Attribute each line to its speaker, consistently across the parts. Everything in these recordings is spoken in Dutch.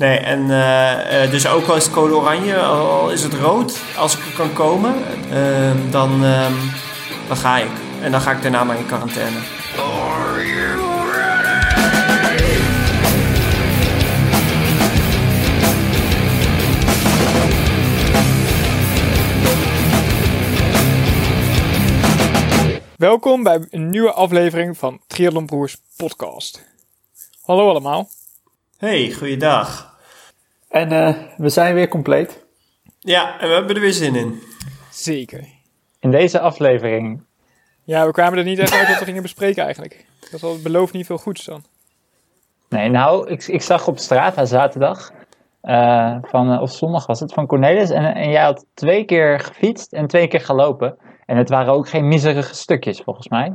Speaker 1: Nee, en eh, eh, dus ook al is het code oranje, al is het rood, als ik er kan komen, ehm, dan, ehm, dan ga ik. En dan ga ik daarna maar in quarantaine.
Speaker 2: Welkom bij een nieuwe aflevering van Triathlon Broers podcast. Hallo allemaal.
Speaker 1: Hey, goeiedag.
Speaker 3: En eh, we zijn weer compleet.
Speaker 1: Ja, en we hebben er weer zin in.
Speaker 2: Zeker.
Speaker 3: In deze aflevering.
Speaker 2: Ja, we kwamen er niet echt uit wat we gingen bespreken eigenlijk. Dat was- belooft niet veel goeds dan.
Speaker 4: Nee, nou, ik, ik zag op straat aan zaterdag, eh, van, eh, of zondag was het, van Cornelis. En, en jij had twee keer gefietst en twee keer gelopen. En het waren ook geen miserige stukjes, volgens mij.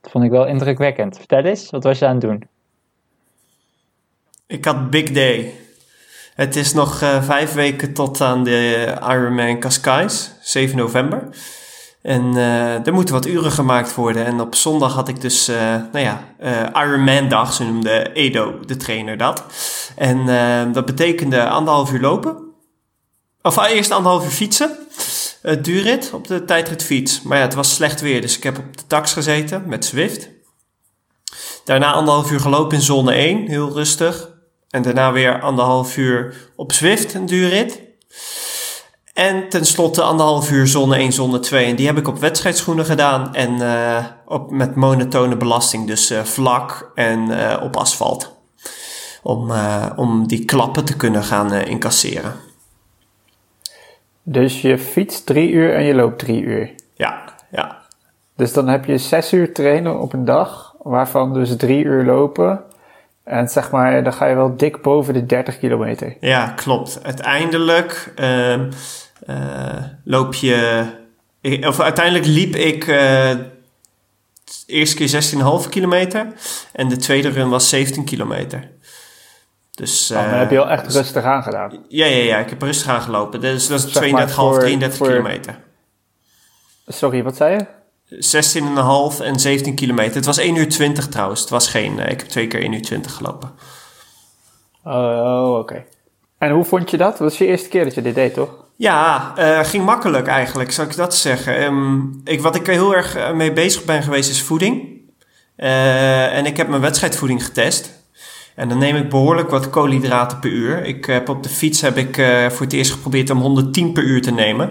Speaker 4: Dat vond ik wel indrukwekkend. Vertel eens, wat was je aan het doen?
Speaker 1: Ik had big day. Het is nog eh, vijf weken tot aan de Ironman Cascais, 7 november. En eh, er moeten wat uren gemaakt worden. En op zondag had ik dus, eh, nou ja, eh, Ironman dag, zo noemde Edo, de trainer, dat. En dat betekende anderhalf uur lopen. Of eh, eerst anderhalf uur fietsen. Uh, duurrit op de tijdritfiets. Maar ja, het was slecht weer, dus ik heb op de tax gezeten met Zwift. Daarna anderhalf uur gelopen in zone 1, heel rustig. En daarna weer anderhalf uur op Zwift, een duurrit. En tenslotte anderhalf uur zone 1, zone 2. En die heb ik op wedstrijdschoenen gedaan. En uh, op, met monotone belasting, dus uh, vlak en uh, op asfalt. Om, om die klappen te kunnen gaan incasseren.
Speaker 3: Dus je fietst drie uur en je loopt drie uur.
Speaker 1: Ja, ja.
Speaker 3: Dus dan heb je zes uur trainen op een dag, waarvan dus drie uur lopen. En zeg maar, dan ga je wel dik boven de 30 kilometer.
Speaker 1: Ja, klopt. Uiteindelijk uh, uh, loop je. Of uiteindelijk liep ik uh, de eerste keer 16,5 kilometer. En de tweede run was 17 kilometer. Dus,
Speaker 3: oh, dan heb je wel echt rustig aangedaan.
Speaker 1: Ja, ja, ja. Ik heb rustig aangelopen. Dus dat is 32,5, 33 voor... kilometer.
Speaker 3: Sorry, wat zei je?
Speaker 1: 16,5 en 17 kilometer. Het was 1 uur 20 trouwens. Het was geen. Uh, ik heb twee keer 1 uur 20 gelopen.
Speaker 3: Oh, oké. Okay. En hoe vond je dat? Dat was je eerste keer dat je dit deed, toch?
Speaker 1: Ja, uh, ging makkelijk eigenlijk, zou ik dat zeggen. Um, ik, wat ik heel erg mee bezig ben geweest is voeding. Uh, en ik heb mijn wedstrijdvoeding getest. En dan neem ik behoorlijk wat koolhydraten per uur. Ik heb op de fiets heb ik uh, voor het eerst geprobeerd om 110 per uur te nemen.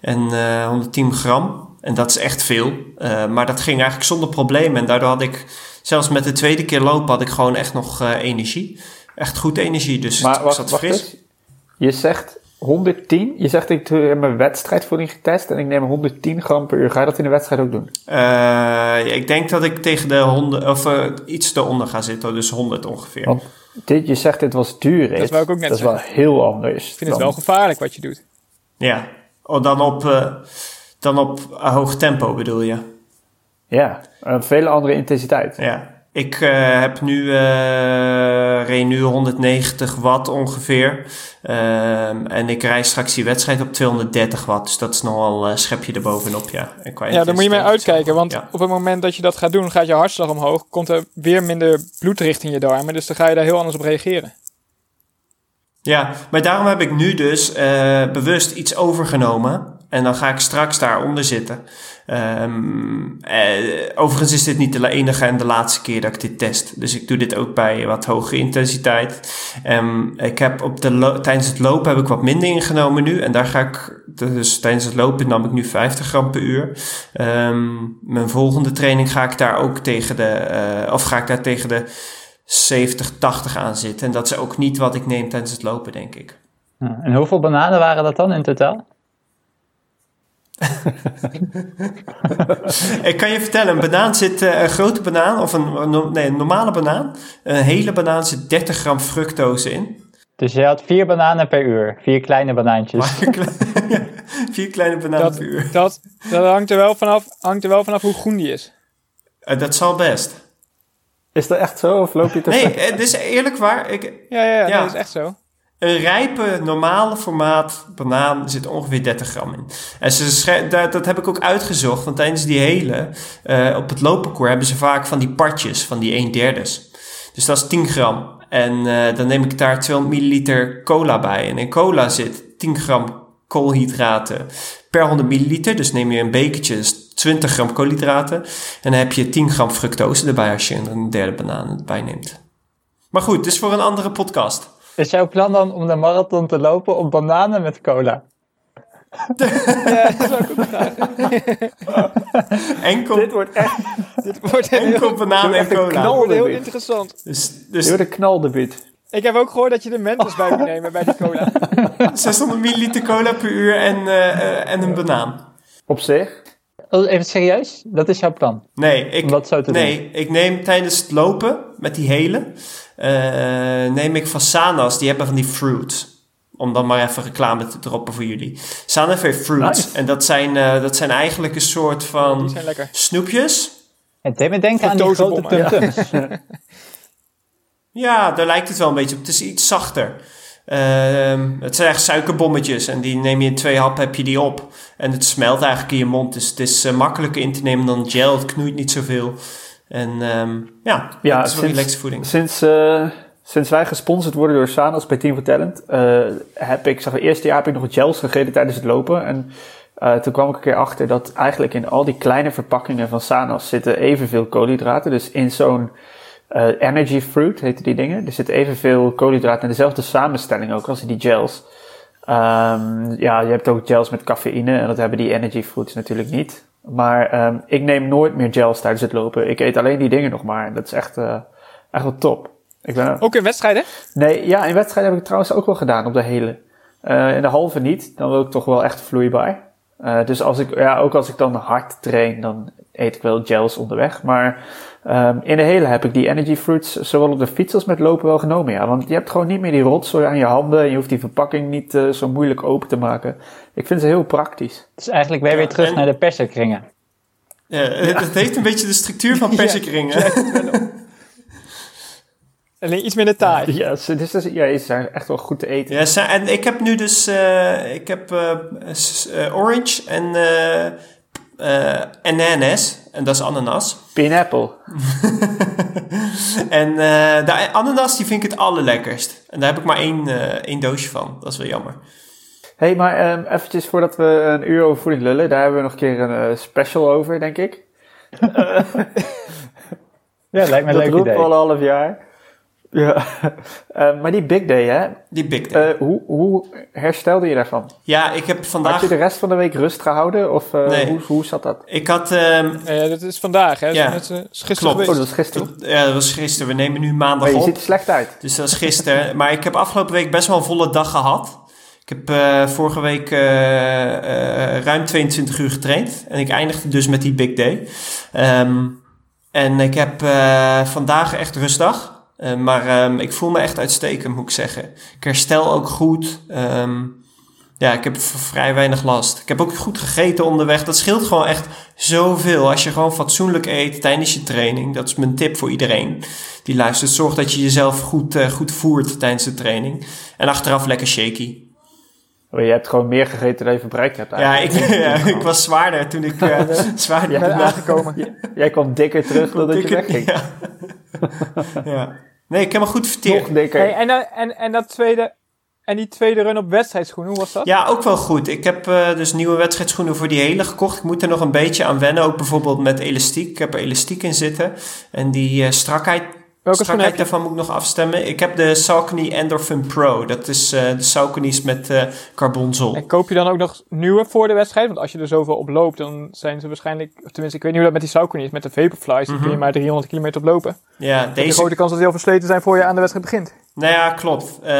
Speaker 1: En 110 gram. En dat is echt veel. Uh, maar dat ging eigenlijk zonder probleem. En daardoor had ik, zelfs met de tweede keer lopen, had ik gewoon echt nog uh, energie. Echt goed energie. Dus
Speaker 3: maar
Speaker 1: het,
Speaker 3: wacht,
Speaker 1: zat
Speaker 3: wacht
Speaker 1: fris.
Speaker 3: eens. Je zegt 110. Je zegt ik heb mijn wedstrijdvoeding getest en ik neem 110 gram per uur. Ga je dat in de wedstrijd ook doen?
Speaker 1: Uh, ik denk dat ik tegen de 100, of iets eronder ga zitten. Dus 100 ongeveer.
Speaker 3: Want dit, je zegt dit was duur.
Speaker 2: Dat wou ik ook net
Speaker 3: Dat is wel heel anders.
Speaker 2: Ik vind het wel gevaarlijk wat je doet.
Speaker 1: Ja, oh, dan op, uh, dan op hoog tempo bedoel je?
Speaker 3: Ja, een veel andere intensiteit.
Speaker 1: Ja, ik uh, heb nu, uh, reed nu 190 watt ongeveer. Um, en ik rijd straks die wedstrijd op 230 watt. Dus dat is nogal een uh, schepje erbovenop, ja. En qua
Speaker 2: ja, daar moet je mee uitkijken. Want
Speaker 1: ja.
Speaker 2: op het moment dat je dat gaat doen, gaat je hartslag omhoog. Komt er weer minder bloed richting je darmen. Dus dan ga je daar heel anders op reageren.
Speaker 1: Ja, maar daarom heb ik nu dus uh, bewust iets overgenomen. En dan ga ik straks daaronder zitten. Um, uh, overigens is dit niet de enige en de laatste keer dat ik dit test. Dus ik doe dit ook bij wat hogere intensiteit. Um, ik heb op de tijdens het lopen heb ik wat minder ingenomen nu. En daar ga ik, dus tijdens het lopen nam ik nu 50 gram per uur. Um, mijn volgende training ga ik daar ook tegen de, uh, of ga ik daar tegen de 70, 80 aan zitten. En dat is ook niet wat ik neem tijdens het lopen, denk ik.
Speaker 4: En hoeveel bananen waren dat dan in totaal?
Speaker 1: ik kan je vertellen, een banaan zit, uh, een grote banaan, of een, nee, een normale banaan, een hele banaan zit 30 gram fructose in.
Speaker 4: Dus je had vier bananen per uur, vier kleine banaantjes.
Speaker 1: Vier, kle vier kleine bananen
Speaker 2: dat,
Speaker 1: per uur.
Speaker 2: Dat, dat hangt, er wel vanaf, hangt er wel vanaf hoe groen die is.
Speaker 1: Uh, dat zal best.
Speaker 3: Is dat echt zo, of loop je te
Speaker 1: Nee, het is eerlijk waar. Ik,
Speaker 2: ja, ja, ja, ja. dat is echt zo.
Speaker 1: Een rijpe, normale formaat banaan zit ongeveer 30 gram in. En ze dat, heb ik ook uitgezocht, want tijdens die hele, uh, op het loopparcours hebben ze vaak van die partjes, van die 1 derdes. Dus dat is 10 gram. En eh, dan neem ik daar 200 milliliter cola bij. En in cola zit 10 gram koolhydraten per 100 milliliter. Dus neem je een bekertje, dus 20 gram koolhydraten. En dan heb je 10 gram fructose erbij als je een derde banaan erbij neemt. Maar goed, dus voor een andere podcast.
Speaker 4: Is jouw plan dan om de marathon te lopen op bananen met cola?
Speaker 2: Ja, dat is ook een vraag.
Speaker 1: Enkel,
Speaker 3: Dit wordt echt,
Speaker 2: Dit wordt
Speaker 1: enkel banaan en cola.
Speaker 3: knal.
Speaker 2: wordt heel interessant.
Speaker 1: Dus,
Speaker 3: dit
Speaker 1: dus
Speaker 3: wordt een knaldebuut.
Speaker 2: Ik heb ook gehoord dat je de Mentos bij moet nemen bij die cola.
Speaker 1: 600 milliliter cola per uur en, eh, eh, en een banaan.
Speaker 3: Op zich.
Speaker 4: Oh, Even serieus? Dat is jouw plan?
Speaker 1: Nee, ik,
Speaker 4: Om dat zo te
Speaker 1: nee ik neem tijdens het lopen met die hele, eh, neem ik van Sanas, die hebben van die fruits. Om dan maar even reclame te droppen voor jullie. Sanas heeft fruits.
Speaker 3: Nice.
Speaker 1: En dat zijn, eh, dat zijn eigenlijk een soort van snoepjes.
Speaker 4: Het deed me denken aan die grote
Speaker 2: Fructosebommen,
Speaker 4: tumtums.
Speaker 1: Ja, daar lijkt het wel een beetje op. Het is iets zachter. Ehm, het zijn echt suikerbommetjes en die neem je in twee happen, heb je die op. En het smelt eigenlijk in je mond, dus het is eh, makkelijker in te nemen dan gel. Het knoeit niet zoveel. En ehm, ja,
Speaker 3: Ja,
Speaker 1: het is wel
Speaker 3: sinds-
Speaker 1: relaxed voeding.
Speaker 3: Sinds, eh, sinds wij gesponsord worden door Sanos bij Team for Talent, eh, heb ik, zeg maar, eerste jaar heb ik nog gels gegeten tijdens het lopen. En toen kwam ik een keer achter dat eigenlijk in al die kleine verpakkingen van Sanos zitten evenveel koolhydraten. Dus in zo'n eh, energy fruit heten die dingen. Er zit evenveel koolhydraten in dezelfde samenstelling ook als in die gels. Ehm, ja, je hebt ook gels met cafeïne en dat hebben die energy fruits natuurlijk niet. Maar ehm, ik neem nooit meer gels tijdens het lopen. Ik eet alleen die dingen nog maar. En dat is echt, eh, echt wel top. Ik ben,
Speaker 2: Ook in wedstrijden?
Speaker 3: Nee, ja, in wedstrijden heb ik het trouwens ook wel gedaan op de hele. Eh, in de halve niet, dan wil ik toch wel echt vloeibaar. Dus als ik, ja, ook als ik dan hard train, dan eet ik wel gels onderweg. Maar ehm, in de hele heb ik die energy fruits, zowel op de fiets als met lopen, wel genomen. Ja, want je hebt gewoon niet meer die rotzooi aan je handen. En je hoeft die verpakking niet eh, zo moeilijk open te maken. Ik vind ze heel praktisch.
Speaker 4: Dus eigenlijk ben je weer terug
Speaker 1: en-
Speaker 4: naar de persenkringen.
Speaker 1: Ja, het, het heeft een beetje de structuur van persikringen.
Speaker 2: Alleen iets minder taai.
Speaker 3: Ja, ze, dus, dus- ja, ze zijn echt wel goed te eten.
Speaker 1: Ja, ze- en ik heb nu dus eh, ik heb, eh, eh, orange en eh eh, ananas. En dat is ananas.
Speaker 3: Pineapple.
Speaker 1: En eh, de ananas die vind ik het allerlekkerst. En daar heb ik maar één, eh, één doosje van. Dat is wel jammer.
Speaker 3: Hé, hey, maar ehm eventjes voordat we een uur over voeding lullen, daar hebben we nog een keer een special over, denk ik.
Speaker 4: Ja, lijkt me een
Speaker 3: dat
Speaker 4: leuk idee.
Speaker 3: we al een half jaar. Ja, Eh, maar die big day, hè?
Speaker 1: Die Big Day.
Speaker 3: Eh, hoe, hoe herstelde je daarvan?
Speaker 1: ja, ik heb
Speaker 3: Had
Speaker 1: vandaag...
Speaker 3: je de rest van de week rust gehouden? Of eh,
Speaker 1: Nee.
Speaker 3: hoe, hoe zat dat?
Speaker 1: Ik had... ehm,
Speaker 2: Eh, dat is vandaag, hè?
Speaker 1: Ja,
Speaker 2: Dat is, is gisteren
Speaker 1: klopt.
Speaker 3: Oh,
Speaker 2: geweest.
Speaker 3: dat was gisteren.
Speaker 1: ja, dat was gisteren. We nemen nu maandag
Speaker 3: Maar je
Speaker 1: op.
Speaker 3: ziet er slecht uit.
Speaker 1: Dus dat is gisteren. maar ik heb afgelopen week best wel een volle dag gehad. Ik heb eh, vorige week ruim 22 uur getraind. En ik eindigde dus met die big day. Ehm, en ik heb eh, vandaag echt rustdag. Eh, maar ehm, ik voel me echt uitstekend, moet ik zeggen. Ik herstel ook goed. Ehm, ja, ik heb vrij weinig last. Ik heb ook goed gegeten onderweg. Dat scheelt gewoon echt zoveel. Als je gewoon fatsoenlijk eet tijdens je training. Dat is mijn tip voor iedereen die luistert. Zorg dat je jezelf goed, eh, goed voert tijdens de training. En achteraf lekker shaky.
Speaker 3: Oh, je hebt gewoon meer gegeten dan je verbruikt hebt
Speaker 1: Ja,
Speaker 3: eigenlijk.
Speaker 1: ik, ja, ik was zwaarder toen ik eh, zwaarder
Speaker 2: ben aangekomen.
Speaker 3: Jij kwam dikker terug dan dat je wegging.
Speaker 1: Ja. ja. Nee, ik heb me goed verteerd.
Speaker 3: Nog dikker.
Speaker 2: Hey, en, dan- en, en, dat tweede, en die tweede run op wedstrijdschoenen, hoe was dat?
Speaker 1: Ja, ook wel goed. Ik heb eh, dus nieuwe wedstrijdschoenen voor die hele gekocht. Ik moet er nog een beetje aan wennen. Ook bijvoorbeeld met elastiek. Ik heb er elastiek in zitten. En die eh, strakheid,
Speaker 2: Welke
Speaker 1: strakheid
Speaker 2: je?
Speaker 1: daarvan moet ik nog afstemmen. Ik heb de Saucony Endorphin Pro. Dat is eh, de Saucony's met eh carbonzol.
Speaker 2: En koop je dan ook nog nieuwe voor de wedstrijd? Want als je er zoveel op loopt, dan zijn ze waarschijnlijk... Of tenminste, ik weet niet hoe dat met die Saucony is. Met de Vaporflies, dan kun je maar 300 kilometer op lopen.
Speaker 1: Ja, deze
Speaker 2: grote kans dat die al versleten zijn voor je aan de wedstrijd begint.
Speaker 1: Nou ja, klopt. Eh,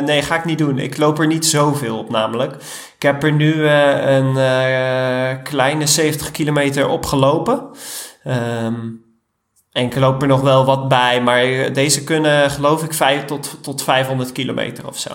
Speaker 1: nee, ga ik niet doen. Ik loop er niet zoveel op namelijk. Ik heb er nu een kleine 70 kilometer op gelopen. Ehm, ik loop er nog wel wat bij, maar eh, deze kunnen geloof ik 5 tot, tot 500 kilometer of zo.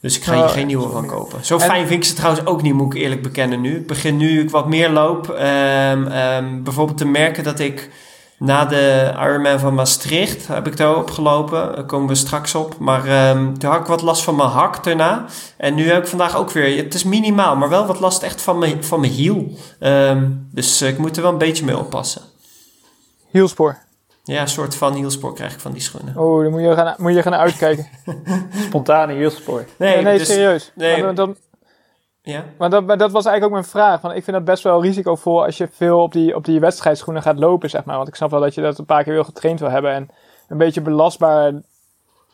Speaker 1: Dus ik ga hier
Speaker 2: Oh,
Speaker 1: geen nieuwe van kopen. Zo
Speaker 2: En-
Speaker 1: fijn vind ik ze trouwens ook niet, moet ik eerlijk bekennen nu. Ik begin nu ik wat meer loop. ehm, ehm, bijvoorbeeld te merken dat ik na de Ironman van Maastricht heb ik daar opgelopen. Daar komen we straks op. Maar ehm, toen had ik wat last van mijn hak daarna. En nu heb ik vandaag ook weer... Het is minimaal, maar wel wat last echt van mijn, van mijn hiel. Dus eh, ik moet er wel een beetje mee oppassen.
Speaker 2: Hielspoor.
Speaker 1: Ja, een soort van hielspoor krijg ik van die schoenen.
Speaker 2: Oh, dan moet je gaan, moet je gaan uitkijken.
Speaker 3: Spontane hielspoor.
Speaker 2: Nee, nee,
Speaker 1: dus-
Speaker 2: serieus.
Speaker 1: nee.
Speaker 2: Maar, dan,
Speaker 1: Ja?
Speaker 2: maar dat, maar dat was eigenlijk ook mijn vraag. Want ik vind dat best wel risicovol als je veel op die, op die wedstrijdschoenen gaat lopen, zeg maar. Want ik snap wel dat je dat een paar keer wil getraind wil hebben en een beetje belastbaar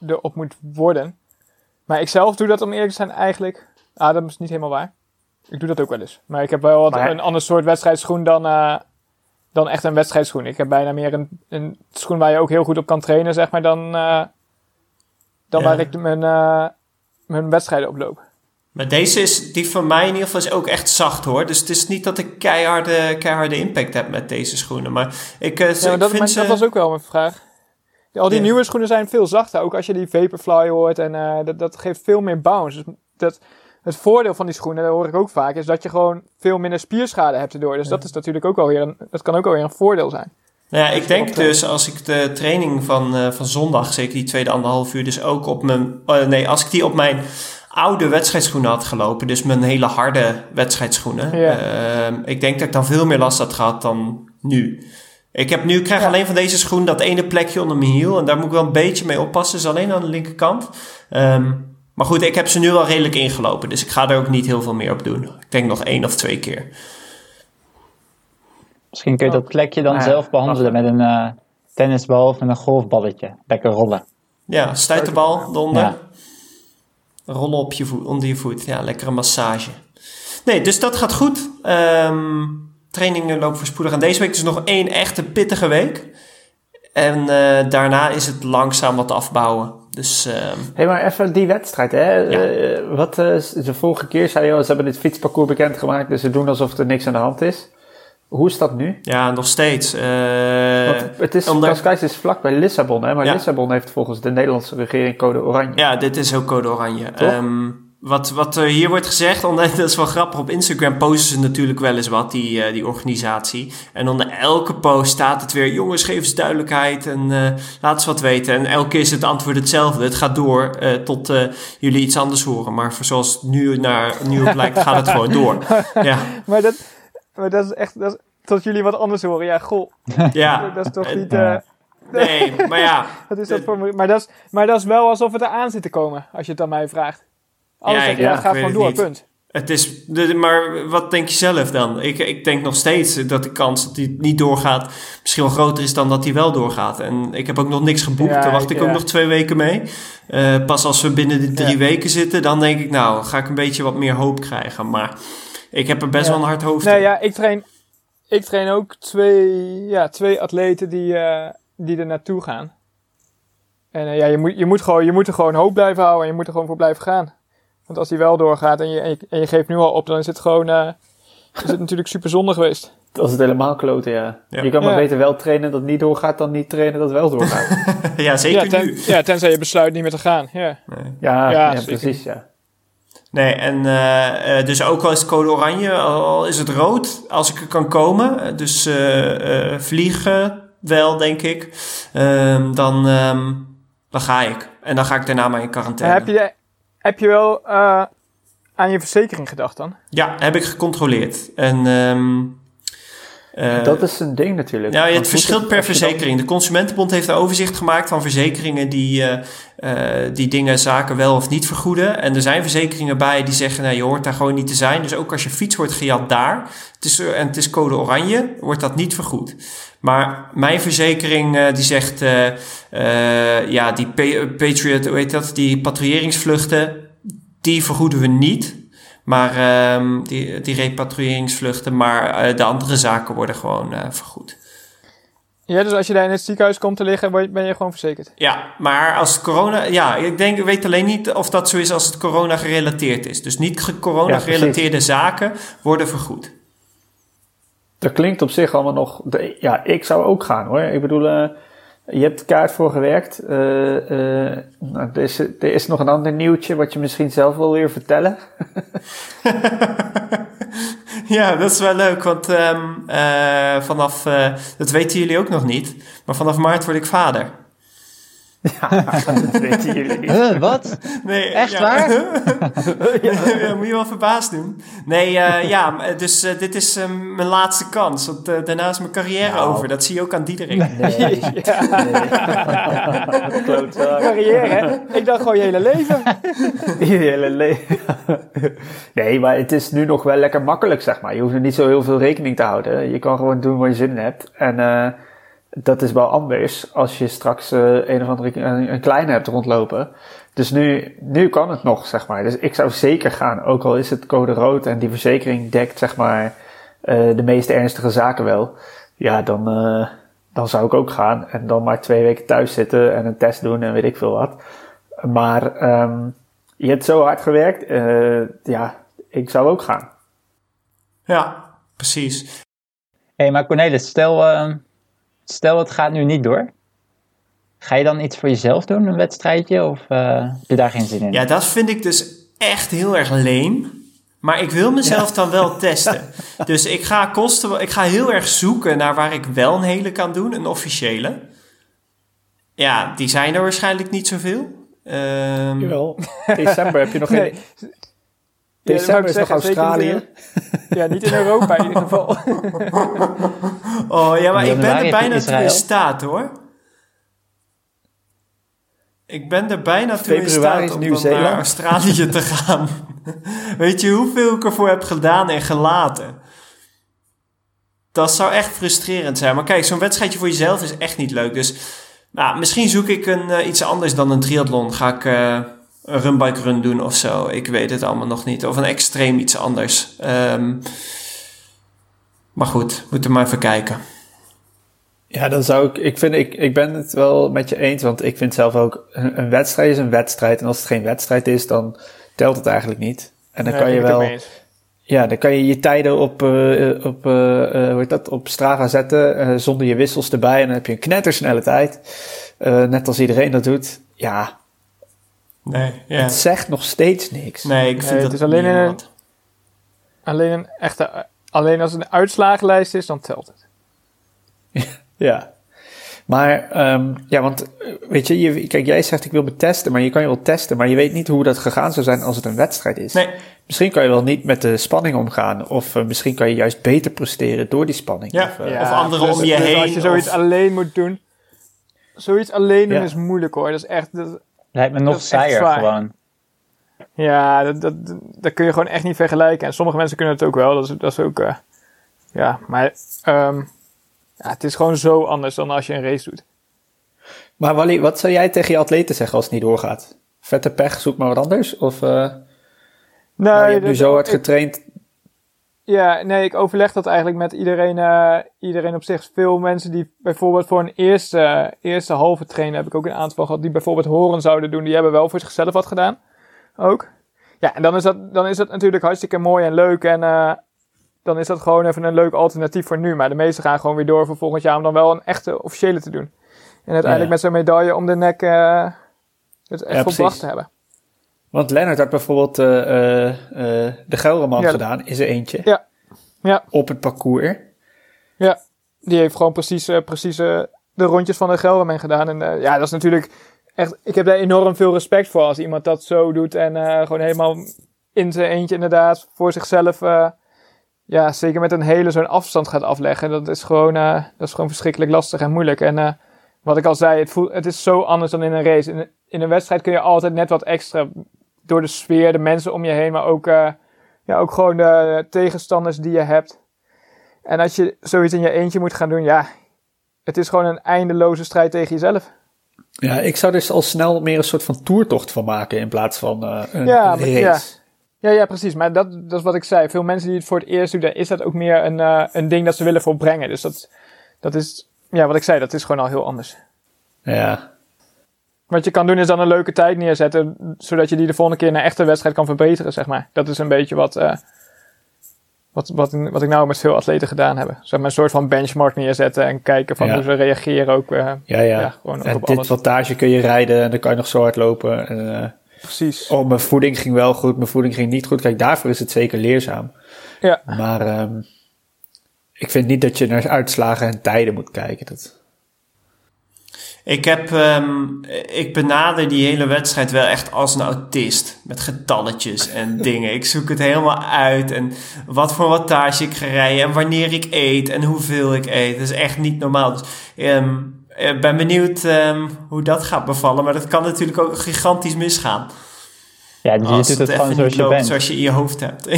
Speaker 2: erop moet worden. Maar ik zelf doe dat om eerlijk te zijn eigenlijk... Ah, dat is niet helemaal waar. Ik doe dat ook wel eens. Maar ik heb wel wat,
Speaker 3: Maar-
Speaker 2: een ander soort wedstrijdschoen dan, eh, dan echt een wedstrijdschoen. Ik heb bijna meer een, een schoen waar je ook heel goed op kan trainen, zeg maar, dan, eh, dan
Speaker 1: Ja.
Speaker 2: waar ik mijn, eh, mijn wedstrijden op loop.
Speaker 1: Maar deze is, die van mij in ieder geval is ook echt zacht hoor. Dus het is niet dat ik keiharde, keiharde impact heb met deze schoenen. Maar ik,
Speaker 2: Ja, maar
Speaker 1: ik
Speaker 2: dat,
Speaker 1: vind
Speaker 2: maar
Speaker 1: ze...
Speaker 2: dat was ook wel mijn vraag. Al die
Speaker 1: Ja.
Speaker 2: nieuwe schoenen zijn veel zachter. Ook als je die Vaporfly hoort. En dat, dat geeft veel meer bounce. Dus dat, het voordeel van die schoenen, dat hoor ik ook vaak, is dat je gewoon veel minder spierschade hebt erdoor. Dus dat is natuurlijk ook alweer een, dat kan ook alweer een voordeel zijn.
Speaker 1: Nou ja, ik denk dus als ik de training van, eh, van zondag, zeker die tweede anderhalf uur, dus ook op mijn... oh, nee, als ik die op mijn oude wedstrijdschoenen had gelopen, dus mijn hele harde wedstrijdschoenen.
Speaker 2: Ja.
Speaker 1: ehm, ik denk dat ik dan veel meer last had gehad dan nu. Ik heb nu, ik krijg
Speaker 2: Ja.
Speaker 1: alleen van deze schoen dat ene plekje onder mijn hiel. En daar moet ik wel een beetje mee oppassen. Dus alleen aan de linkerkant. Ehm, maar goed, ik heb ze nu wel redelijk ingelopen. Dus ik ga er ook niet heel veel meer op doen. Ik denk nog één of twee keer.
Speaker 4: Misschien kun je dat plekje dan
Speaker 3: Ah, ja,
Speaker 4: zelf behandelen met een eh, tennisbal of met een golfballetje. Lekker rollen.
Speaker 1: Ja, stuiterbal eronder.
Speaker 4: Ja.
Speaker 1: Rollen op je voet, onder je voet. Ja, lekkere massage. Nee, dus dat gaat goed. Ehm, trainingen lopen voorspoedig. En deze week is nog één echte pittige week. En eh, daarna is het langzaam wat afbouwen. Dus ehm,
Speaker 3: Hé, maar even die wedstrijd, hè.
Speaker 1: Ja.
Speaker 3: Eh, wat, eh, de vorige keer zei je, ze hebben dit fietsparcours bekendgemaakt, dus ze doen alsof er niks aan de hand is. Hoe is dat nu?
Speaker 1: ja, nog steeds. eh,
Speaker 3: Want het is,
Speaker 1: omdat-
Speaker 3: Cascais is vlak bij Lissabon, hè, maar
Speaker 1: Ja.
Speaker 3: Lissabon heeft volgens de Nederlandse regering code oranje.
Speaker 1: Ja, dit is ook code oranje.
Speaker 3: Toch?
Speaker 1: Ehm, wat, wat er hier wordt gezegd, dat is wel grappig, op Instagram posten ze natuurlijk wel eens wat, die, eh, die organisatie. En onder elke post staat het weer, jongens, geef eens duidelijkheid en eh, laat eens wat weten. En elke keer is het antwoord hetzelfde. Het gaat door eh, tot jullie iets anders horen. Maar voor zoals het nu, naar, nu op lijkt, gaat het gewoon door. Ja,
Speaker 2: Maar dat, maar dat is echt, dat is, tot jullie wat anders horen. Ja, goh,
Speaker 1: ja.
Speaker 2: dat is toch niet...
Speaker 1: Nee, maar ja.
Speaker 2: wat is dat voor, maar, dat is, maar dat is wel alsof het eraan zit te komen, als je het aan mij vraagt. Anders
Speaker 1: Ja, ja,
Speaker 2: ja,
Speaker 1: ik weet
Speaker 2: gewoon door,
Speaker 1: niet.
Speaker 2: punt.
Speaker 1: Het is, maar wat denk je zelf dan? Ik, ik denk nog steeds dat de kans dat hij niet doorgaat misschien wel groter is dan dat hij wel doorgaat. En ik heb ook nog niks geboekt.
Speaker 2: Ja,
Speaker 1: Daar wacht ik
Speaker 2: ik,
Speaker 1: ook
Speaker 2: ja.
Speaker 1: nog twee weken mee. Eh, pas als we binnen de drie
Speaker 2: Ja.
Speaker 1: weken zitten, dan denk ik, nou, ga ik een beetje wat meer hoop krijgen. Maar ik heb er best
Speaker 2: Ja.
Speaker 1: wel een hard hoofd
Speaker 2: Nee,
Speaker 1: in.
Speaker 2: ja, ik train, ik train ook twee, ja, twee atleten die, eh, die er naartoe gaan. En eh, ja, je moet, je, moet gewoon, je moet er gewoon hoop blijven houden en je moet er gewoon voor blijven gaan. Want als die wel doorgaat en je, en je, en je geeft nu al op, dan is het gewoon, eh, is het natuurlijk super zonde geweest.
Speaker 3: Dat is het helemaal kloten, ja.
Speaker 1: Ja.
Speaker 3: Je kan maar
Speaker 2: Ja.
Speaker 3: beter wel trainen dat niet doorgaat dan niet trainen dat wel doorgaat.
Speaker 1: ja, zeker
Speaker 2: Ja, ten-
Speaker 1: nu.
Speaker 2: ja, tenzij je besluit niet meer te gaan. Ja.
Speaker 1: Nee.
Speaker 3: ja,
Speaker 2: Ja,
Speaker 3: ja,
Speaker 2: zeker.
Speaker 3: precies, ja.
Speaker 1: Nee, en eh, eh, dus ook al is het code oranje, al is het rood, als ik er kan komen, dus eh, eh, vliegen wel, denk ik, Ehm, dan, ehm, dan ga ik. En dan ga ik daarna maar in quarantaine.
Speaker 2: heb, je, heb je wel eh, aan je verzekering gedacht dan?
Speaker 1: Ja, heb ik gecontroleerd. En ehm, eh,
Speaker 3: dat is een ding natuurlijk.
Speaker 1: ja,
Speaker 3: Want
Speaker 1: het verschilt per
Speaker 3: dan-
Speaker 1: verzekering. De Consumentenbond heeft een overzicht gemaakt van verzekeringen die, eh, eh, die dingen, zaken wel of niet vergoeden. En er zijn verzekeringen bij die zeggen, nou, je hoort daar gewoon niet te zijn. Dus ook als je fiets wordt gejat daar, het is, en het is code oranje, wordt dat niet vergoed. Maar mijn verzekering die zegt, ja, die Pa- Patriot, hoe heet dat, die patrouilleringsvluchten, die vergoeden we niet. Maar ehm, die, die repatriëringsvluchten, maar eh, de andere zaken worden gewoon eh, vergoed.
Speaker 2: Ja, dus als je daar in het ziekenhuis komt te liggen, word je- ben je gewoon verzekerd.
Speaker 1: Ja, maar als het corona... Ja, ik denk, ik weet alleen niet of dat zo is als het corona gerelateerd is. Dus niet ge- corona
Speaker 3: Ja,
Speaker 1: gerelateerde zaken worden vergoed.
Speaker 3: Dat klinkt op zich allemaal nog... de- ja, ik zou ook gaan hoor. Ik bedoel, eh, je hebt kaart voor gewerkt. Eh, eh, nou, er, is, er is nog een ander nieuwtje wat je misschien zelf wil weer vertellen.
Speaker 1: Ja, dat is wel leuk, want ehm, eh, vanaf... dat weten jullie ook nog niet. Maar vanaf maart word ik vader.
Speaker 3: Ja, dat weten jullie niet.
Speaker 4: Huh, wat?
Speaker 1: Nee,
Speaker 4: Echt
Speaker 1: ja.
Speaker 4: waar?
Speaker 1: ja, moet je wel verbaasd doen. Nee, eh, ja, m- dus eh, dit is eh, mijn laatste kans. Want eh, daarna is mijn carrière
Speaker 3: Nou.
Speaker 1: over. Dat zie je ook aan Diederik.
Speaker 3: Nee. nee. Klootzak.
Speaker 2: Carrière, hè? Ik dacht gewoon je hele leven.
Speaker 3: Je hele leven. Nee, maar het is nu nog wel lekker makkelijk, zeg maar. Je hoeft er niet zo heel veel rekening te houden. Je kan gewoon doen waar je zin in hebt. En eh, dat is wel anders als je straks eh, een of andere een, een kleine hebt rondlopen. Dus nu, nu kan het nog, zeg maar. Dus ik zou zeker gaan, ook al is het code rood en die verzekering dekt, zeg maar, eh, de meest ernstige zaken wel. Ja, dan, eh, dan zou ik ook gaan. En dan maar twee weken thuis zitten en een test doen en weet ik veel wat. Maar ehm, je hebt zo hard gewerkt. eh, ja, ik zou ook gaan.
Speaker 1: Ja, precies.
Speaker 4: Hé, maar Cornelis, stel, eh, stel het gaat nu niet door. Ga je dan iets voor jezelf doen, een wedstrijdje? Of eh, heb je daar geen zin in?
Speaker 1: Ja, dat vind ik dus echt heel erg leem. Maar ik wil mezelf dan wel testen. Dus ik ga, kosten, ik ga heel erg zoeken naar waar ik wel een hele kan doen, een officiële. Ja, die zijn er waarschijnlijk niet zoveel. Ehm,
Speaker 3: Jawel. December heb je nog
Speaker 2: Nee.
Speaker 3: geen...
Speaker 2: Ja,
Speaker 3: December
Speaker 2: dat
Speaker 3: is nog Australië.
Speaker 2: Ja, niet in Europa in ieder geval.
Speaker 1: Oh ja, maar ik ben er bijna toe in staat hoor. Ik ben er bijna toe in staat om naar Australië te gaan. Weet je hoeveel ik ervoor heb gedaan en gelaten? Dat zou echt frustrerend zijn. Maar kijk, zo'n wedstrijdje voor jezelf is echt niet leuk. Dus nou, misschien zoek ik een, eh, iets anders dan een triathlon. Ga ik eh, een runbike run doen of zo. Ik weet het allemaal nog niet. Of een extreem iets anders. Ehm, maar goed, moeten we maar even kijken.
Speaker 3: Ja, dan zou ik... Ik, vind, ik, ik ben het wel met je eens, want ik vind zelf ook... Een, een wedstrijd is een wedstrijd. En als het geen wedstrijd is, dan telt het eigenlijk niet. En dan
Speaker 2: Ja,
Speaker 3: kan je wel... Ja, dan kan je je tijden op, eh, op, eh, hoe heet dat, op Strava zetten, eh, zonder je wissels erbij. En dan heb je een knettersnelle tijd. Eh, net als iedereen dat doet. Ja,
Speaker 1: Nee, ja.
Speaker 3: het zegt nog steeds niks.
Speaker 1: Nee, ik vind
Speaker 2: Nee,
Speaker 1: dat
Speaker 2: het is alleen
Speaker 1: niet
Speaker 2: een-
Speaker 1: wat.
Speaker 2: Alleen een echte... Alleen als het een uitslagenlijst is, dan telt het.
Speaker 3: Ja. Maar, ehm, ja, want, eh, weet je, je, kijk, jij zegt ik wil me testen, maar je kan je wel testen, maar je weet niet hoe dat gegaan zou zijn als het een wedstrijd is.
Speaker 1: Nee,
Speaker 3: Misschien kan je wel niet met de spanning omgaan, of eh, misschien kan je juist beter presteren door die spanning.
Speaker 1: Ja.
Speaker 3: Of, eh,
Speaker 1: Of anderen
Speaker 2: plus-
Speaker 1: om je heen,
Speaker 2: Als je zoiets
Speaker 1: of-
Speaker 2: alleen moet doen... Zoiets alleen doen
Speaker 3: Ja.
Speaker 2: is moeilijk hoor. Dat is echt... Dat,
Speaker 4: Lijkt me nog saaier gewoon.
Speaker 2: ja, dat, dat, dat kun je gewoon echt niet vergelijken. En sommige mensen kunnen het ook wel. Dat is, dat is ook... eh, ja, maar... ehm, ja, het is gewoon zo anders dan als je een race doet.
Speaker 3: Maar Wally, wat zou jij tegen je atleten zeggen als het niet doorgaat? Vette pech, zoek maar wat anders? Of eh,
Speaker 2: Nee,
Speaker 3: nou, je hebt nu zo hard
Speaker 2: ik-
Speaker 3: getraind.
Speaker 2: Ja, nee, ik overleg dat eigenlijk met iedereen, eh, iedereen op zich. Veel mensen die bijvoorbeeld voor een eerste, eerste halve trainen, heb ik ook een aantal gehad, die bijvoorbeeld horen zouden doen, die hebben wel voor zichzelf wat gedaan. Ook. Ja, en dan is dat, dan is dat natuurlijk hartstikke mooi en leuk en eh, dan is dat gewoon even een leuk alternatief voor nu. Maar de meesten gaan gewoon weer door voor volgend jaar om dan wel een echte officiële te doen. En uiteindelijk
Speaker 3: Ja.
Speaker 2: met zo'n medaille om de nek eh, het echt volbracht te hebben.
Speaker 3: Want Lennart had bijvoorbeeld eh, eh, eh, de Gelderman
Speaker 2: Ja.
Speaker 3: gedaan, is er eentje.
Speaker 2: Ja. Ja.
Speaker 3: Op het parcours.
Speaker 2: Ja, die heeft gewoon precies, precies de rondjes van de Gelderman gedaan. En ja, dat is natuurlijk echt... Ik heb daar enorm veel respect voor als iemand dat zo doet. En gewoon helemaal in zijn eentje inderdaad voor zichzelf... ja, zeker met een hele zo'n afstand gaat afleggen. Dat is gewoon, dat is gewoon verschrikkelijk lastig en moeilijk. En wat ik al zei, het, voelt, het is zo anders dan in een race. In, in een wedstrijd kun je altijd net wat extra... Door de sfeer, de mensen om je heen, maar ook, eh, ja, ook gewoon de tegenstanders die je hebt. En als je zoiets in je eentje moet gaan doen, ja, het is gewoon een eindeloze strijd tegen jezelf.
Speaker 3: Ja, ik zou dus al snel meer een soort van toertocht van maken in plaats van eh, een
Speaker 2: Ja,
Speaker 3: race.
Speaker 2: ja. Ja, ja, precies. Maar dat, dat is wat ik zei. Veel mensen die het voor het eerst doen, daar is dat ook meer een, eh, een ding dat ze willen volbrengen. Dus dat, dat is, ja, wat ik zei, dat is gewoon al heel anders.
Speaker 3: Ja.
Speaker 2: Wat je kan doen is dan een leuke tijd neerzetten, zodat je die de volgende keer naar echte wedstrijd kan verbeteren, zeg maar. Dat is een beetje wat, eh, wat, wat, wat ik nou met veel atleten gedaan heb. Zeg maar een soort van benchmark neerzetten en kijken van
Speaker 3: Ja.
Speaker 2: hoe ze reageren ook. eh,
Speaker 3: Ja, ja.
Speaker 2: Ja, gewoon
Speaker 3: en
Speaker 2: op
Speaker 3: dit
Speaker 2: alles.
Speaker 3: wattage kun je rijden en dan kan je nog zo hard lopen. En, eh,
Speaker 2: precies.
Speaker 3: oh, mijn voeding ging wel goed, mijn voeding ging niet goed. Kijk, daarvoor is het zeker leerzaam.
Speaker 2: Ja.
Speaker 3: Maar ehm, ik vind niet dat je naar uitslagen en tijden moet kijken. Dat,
Speaker 1: Ik, heb, ehm, ik benader die hele wedstrijd wel echt als een autist. Met getalletjes en dingen. Ik zoek het helemaal uit. En wat voor wattage ik ga rijden. En wanneer ik eet. En hoeveel ik eet. Dat is echt niet normaal. Dus um, ik ben benieuwd um, hoe dat gaat bevallen. Maar dat kan natuurlijk ook gigantisch misgaan.
Speaker 4: Ja, dus je doet het, het gewoon zoals je loopt, bent.
Speaker 1: Zoals je in je hoofd hebt.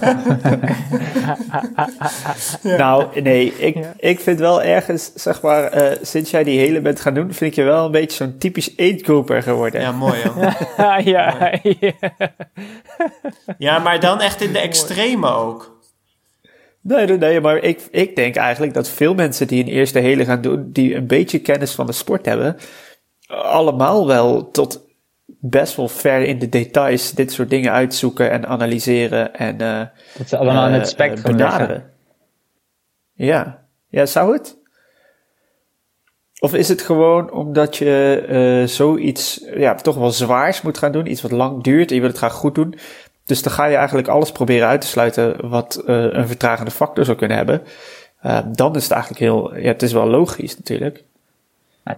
Speaker 3: Nou, nee, ik, ik vind wel ergens, zeg maar, uh, sinds jij die hele bent gaan doen, vind ik je wel een beetje zo'n typisch eetgroeper geworden.
Speaker 1: Ja, mooi hoor.
Speaker 2: ja, ja, ja.
Speaker 1: ja, maar dan echt in de extreme ook.
Speaker 3: Nee, nee, nee, maar ik, ik denk eigenlijk dat veel mensen die een eerste hele gaan doen, die een beetje kennis van de sport hebben, allemaal wel tot best wel ver in de details dit soort dingen uitzoeken en analyseren en uh,
Speaker 4: dat ze allemaal uh, in het eh, spectrum benaderen.
Speaker 3: Ja. ja, zou het? Of is het gewoon omdat je uh, zoiets ja, toch wel zwaars moet gaan doen, iets wat lang duurt en je wil het graag goed doen. Dus dan ga je eigenlijk alles proberen uit te sluiten wat een vertragende factor zou kunnen hebben. dan is het eigenlijk heel, ja, het is wel logisch natuurlijk.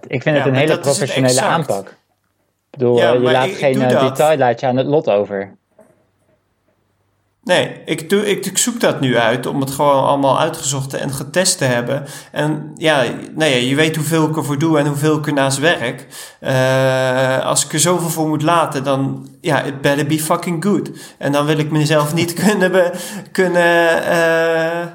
Speaker 4: Ik vind het een hele professionele aanpak. Ik bedoel, ja, eh, je laat geen uh, detail laat je aan het lot over.
Speaker 1: Nee, ik, doe, ik, ik, zoek dat nu uit om het gewoon allemaal uitgezocht en getest te hebben. En ja, nee, je weet hoeveel ik ervoor doe en hoeveel ik ernaast werk. Uh, als ik er zoveel voor moet laten, dan ja, it better be fucking good. En dan wil ik mezelf niet kunnen, be, kunnen uh,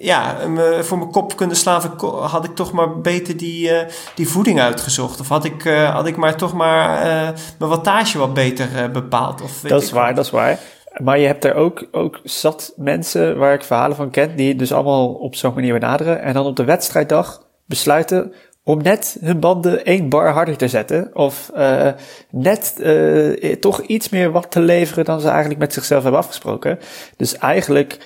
Speaker 1: ja, voor mijn kop kunnen slaan, had ik toch maar beter die, uh, die voeding uitgezocht. Of had ik, uh, had ik maar toch maar uh, mijn wattage wat beter bepaald. Of
Speaker 3: dat is waar, dat is waar. Maar je hebt er ook, ook zat mensen waar ik verhalen van ken, die dus allemaal op zo'n manier benaderen. En dan op de wedstrijddag besluiten om net hun banden één bar harder te zetten. Of net toch iets meer wat te leveren dan ze eigenlijk met zichzelf hebben afgesproken. Dus eigenlijk,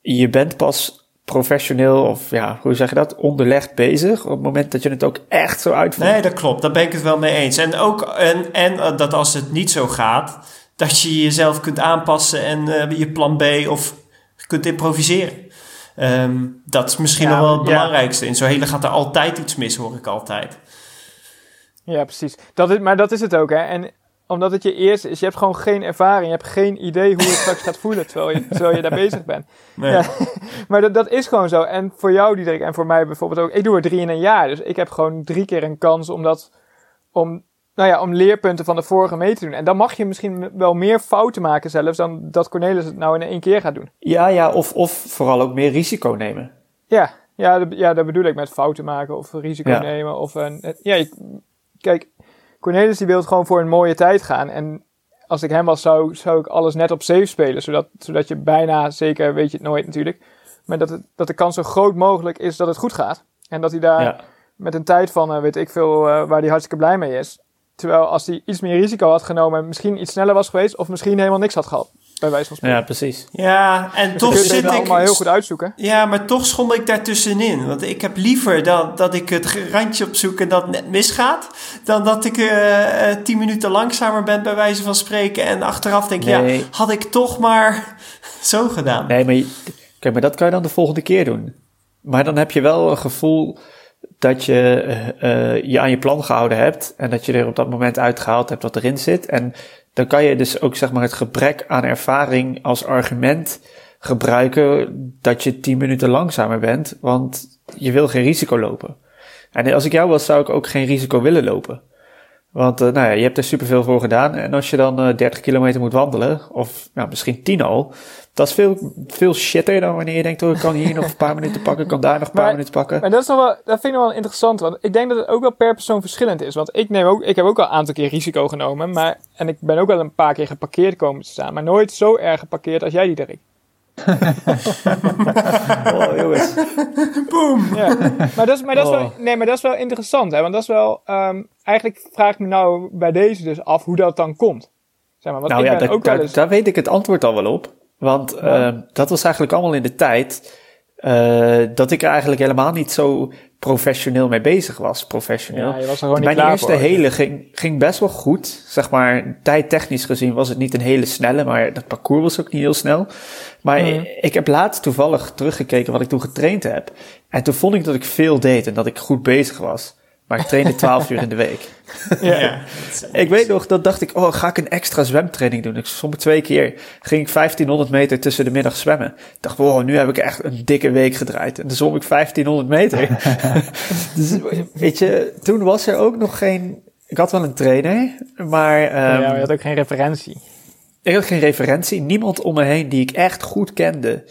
Speaker 3: je bent pas professioneel of ja, hoe zeg je dat, onderlegd bezig op het moment dat je het ook echt zo uitvoert.
Speaker 1: Nee, dat klopt. Daar ben ik het wel mee eens. En ook en, en eh, dat als het niet zo gaat, dat je jezelf kunt aanpassen en uh, je plan B of kunt improviseren. Um, dat is misschien nog wel het belangrijkste. In zo'n hele gaat er altijd iets mis, hoor ik altijd.
Speaker 2: Ja, precies. Dat is, maar dat is het ook, hè. En omdat het je eerste is. Je hebt gewoon geen ervaring. Je hebt geen idee hoe het straks gaat voelen terwijl je, terwijl je daar bezig bent. Nee. Ja, maar dat, dat is gewoon zo. En voor jou, Diederik, en voor mij bijvoorbeeld ook. Ik doe er drie in een jaar. Dus ik heb gewoon drie keer een kans om dat... Om, nou ja, om leerpunten van de vorige mee te doen. En dan mag je misschien wel meer fouten maken zelfs... dan dat Cornelis het nou in één keer gaat doen.
Speaker 3: Ja, ja. Of, of vooral ook meer risico nemen.
Speaker 2: Ja, ja, ja dat bedoel ik met fouten maken of risico nemen. Of een, ja, kijk, Cornelis die wil gewoon voor een mooie tijd gaan. En als ik hem was, zou, zou ik alles net op safe spelen. Zodat, zodat je bijna, zeker weet je het nooit natuurlijk. Maar dat, het, dat de kans zo groot mogelijk is dat het goed gaat. En dat hij daar met een tijd van, uh, weet ik veel, uh, waar hij hartstikke blij mee is. Terwijl als hij iets meer risico had genomen, misschien iets sneller was geweest. Of misschien helemaal niks had gehad bij wijze van spreken.
Speaker 3: Ja, precies.
Speaker 1: Ja, en dus toch zit ik...
Speaker 2: allemaal heel goed uitzoeken.
Speaker 1: Ja, maar toch schommel ik daartussenin. Want ik heb liever dat, dat ik het randje opzoek en dat net misgaat... dan dat ik uh, tien minuten langzamer ben bij wijze van spreken... en achteraf denk, nee. ja, had ik toch maar zo gedaan.
Speaker 3: Nee, maar, kijk, maar dat kan je dan de volgende keer doen. Maar dan heb je wel een gevoel dat je uh, je aan je plan gehouden hebt... en dat je er op dat moment uitgehaald hebt wat erin zit... en dan kan je dus ook zeg maar het gebrek aan ervaring als argument gebruiken dat je 10 minuten langzamer bent, want je wil geen risico lopen. En als ik jou was, zou ik ook geen risico willen lopen. Want uh, nou ja, je hebt er superveel voor gedaan. En als je dan uh, 30 kilometer moet wandelen, of nou, misschien 10 al, dat is veel, veel shitter dan wanneer je denkt, oh, ik kan hier nog een paar minuten pakken, ik kan daar nog een paar minuten pakken.
Speaker 2: Maar dat, is nog wel, dat vind ik nog wel interessant, want ik denk dat het ook wel per persoon verschillend is. Want ik, neem ook, ik heb ook al een aantal keer risico genomen, maar, en ik ben ook wel een paar keer geparkeerd komen te staan, maar nooit zo erg geparkeerd als jij die, Dirk.
Speaker 3: oh, jongens.
Speaker 1: Boom.
Speaker 2: Ja. Maar, dat is, maar, dat is wel, oh. nee, maar dat is wel interessant, hè? want dat is wel, um, eigenlijk vraag ik me nou bij deze dus af hoe dat dan komt. Zeg maar, want
Speaker 3: nou
Speaker 2: ik
Speaker 3: ja,
Speaker 2: ben ook
Speaker 3: daar,
Speaker 2: wel eens...
Speaker 3: daar weet ik het antwoord al wel op. Want uh, dat was eigenlijk allemaal in de tijd uh, dat ik er eigenlijk helemaal niet zo professioneel mee bezig was. Professioneel.
Speaker 2: Ja, je was er gewoon niet
Speaker 3: Mijn
Speaker 2: klaar
Speaker 3: eerste
Speaker 2: voor.
Speaker 3: hele ging, ging best wel goed. Zeg maar, tijdtechnisch gezien was het niet een hele snelle, maar dat parcours was ook niet heel snel. Maar
Speaker 2: Mhm.
Speaker 3: ik heb laatst toevallig teruggekeken wat ik toen getraind heb. En toen vond ik dat ik veel deed en dat ik goed bezig was. Maar ik trainde 12 uur in de week.
Speaker 1: Ja. ja.
Speaker 3: Ik weet nog, dat dacht ik, oh, ga ik een extra zwemtraining doen? Ik zwom twee keer. Ging ik 1500 meter tussen de middag zwemmen. Ik dacht, wow, nu heb ik echt een dikke week gedraaid. En dan zwom ik 1500 meter. dus weet je, toen was er ook nog geen... Ik had wel een trainer, maar... Um,
Speaker 2: ja, maar je had ook geen referentie.
Speaker 3: Ik had geen referentie. Niemand om me heen die ik echt goed kende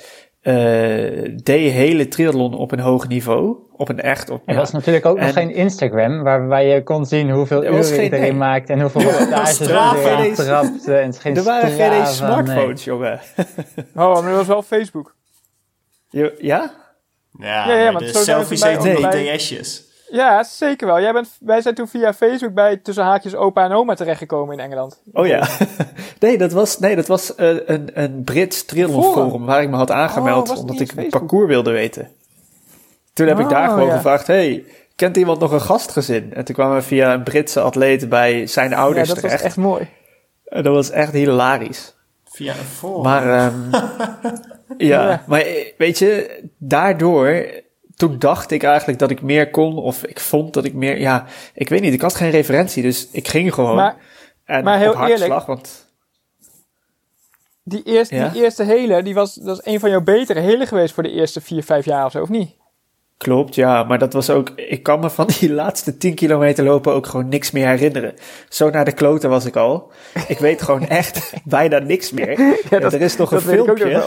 Speaker 3: deed hele triathlon op een hoog niveau. Op een echt... Op,
Speaker 4: er was natuurlijk ook nog geen Instagram waarbij je kon zien hoeveel uren geen, iedereen nee. maakt en hoeveel wattages er trapt. En geen
Speaker 3: er waren geen smartphones, nee. jongen.
Speaker 2: oh, maar er was wel Facebook.
Speaker 3: Je, ja?
Speaker 1: Ja, ja, ja maar de selfies heet nee. DS'jes.
Speaker 2: Ja, zeker wel. Jij bent, wij zijn toen via Facebook bij tussen haakjes opa en oma terechtgekomen in Engeland.
Speaker 3: Oh ja. nee, dat was, nee, dat was uh, een, een Brits triathlon forum waar ik me had aangemeld oh, omdat ik een parcours wilde weten. Toen heb oh, ik daar gewoon ja. gevraagd, hey, kent iemand nog een gastgezin? En toen kwamen we via een Britse atleet bij zijn ouders
Speaker 2: ja, dat
Speaker 3: terecht.
Speaker 2: was echt mooi.
Speaker 3: En dat was echt hilarisch.
Speaker 1: Via een forum.
Speaker 3: Maar, um, ja, ja, maar eh, weet je, daardoor toen dacht ik eigenlijk dat ik meer kon, of ik vond dat ik meer, ja, ik weet niet, ik had geen referentie, dus ik ging gewoon.
Speaker 2: Maar,
Speaker 3: en
Speaker 2: maar heel
Speaker 3: eerlijk, want...
Speaker 2: Die eerste, ja? die eerste hele, die was, dat was een van jouw betere hele geweest voor de eerste vier, vijf jaar of zo, of niet?
Speaker 3: Klopt, ja, maar dat was ook, ik kan me van die laatste 10 kilometer lopen ook gewoon niks meer herinneren. Zo naar de kloten was ik al. Ik weet gewoon echt bijna niks meer. Ja, dat, er is nog een filmpje.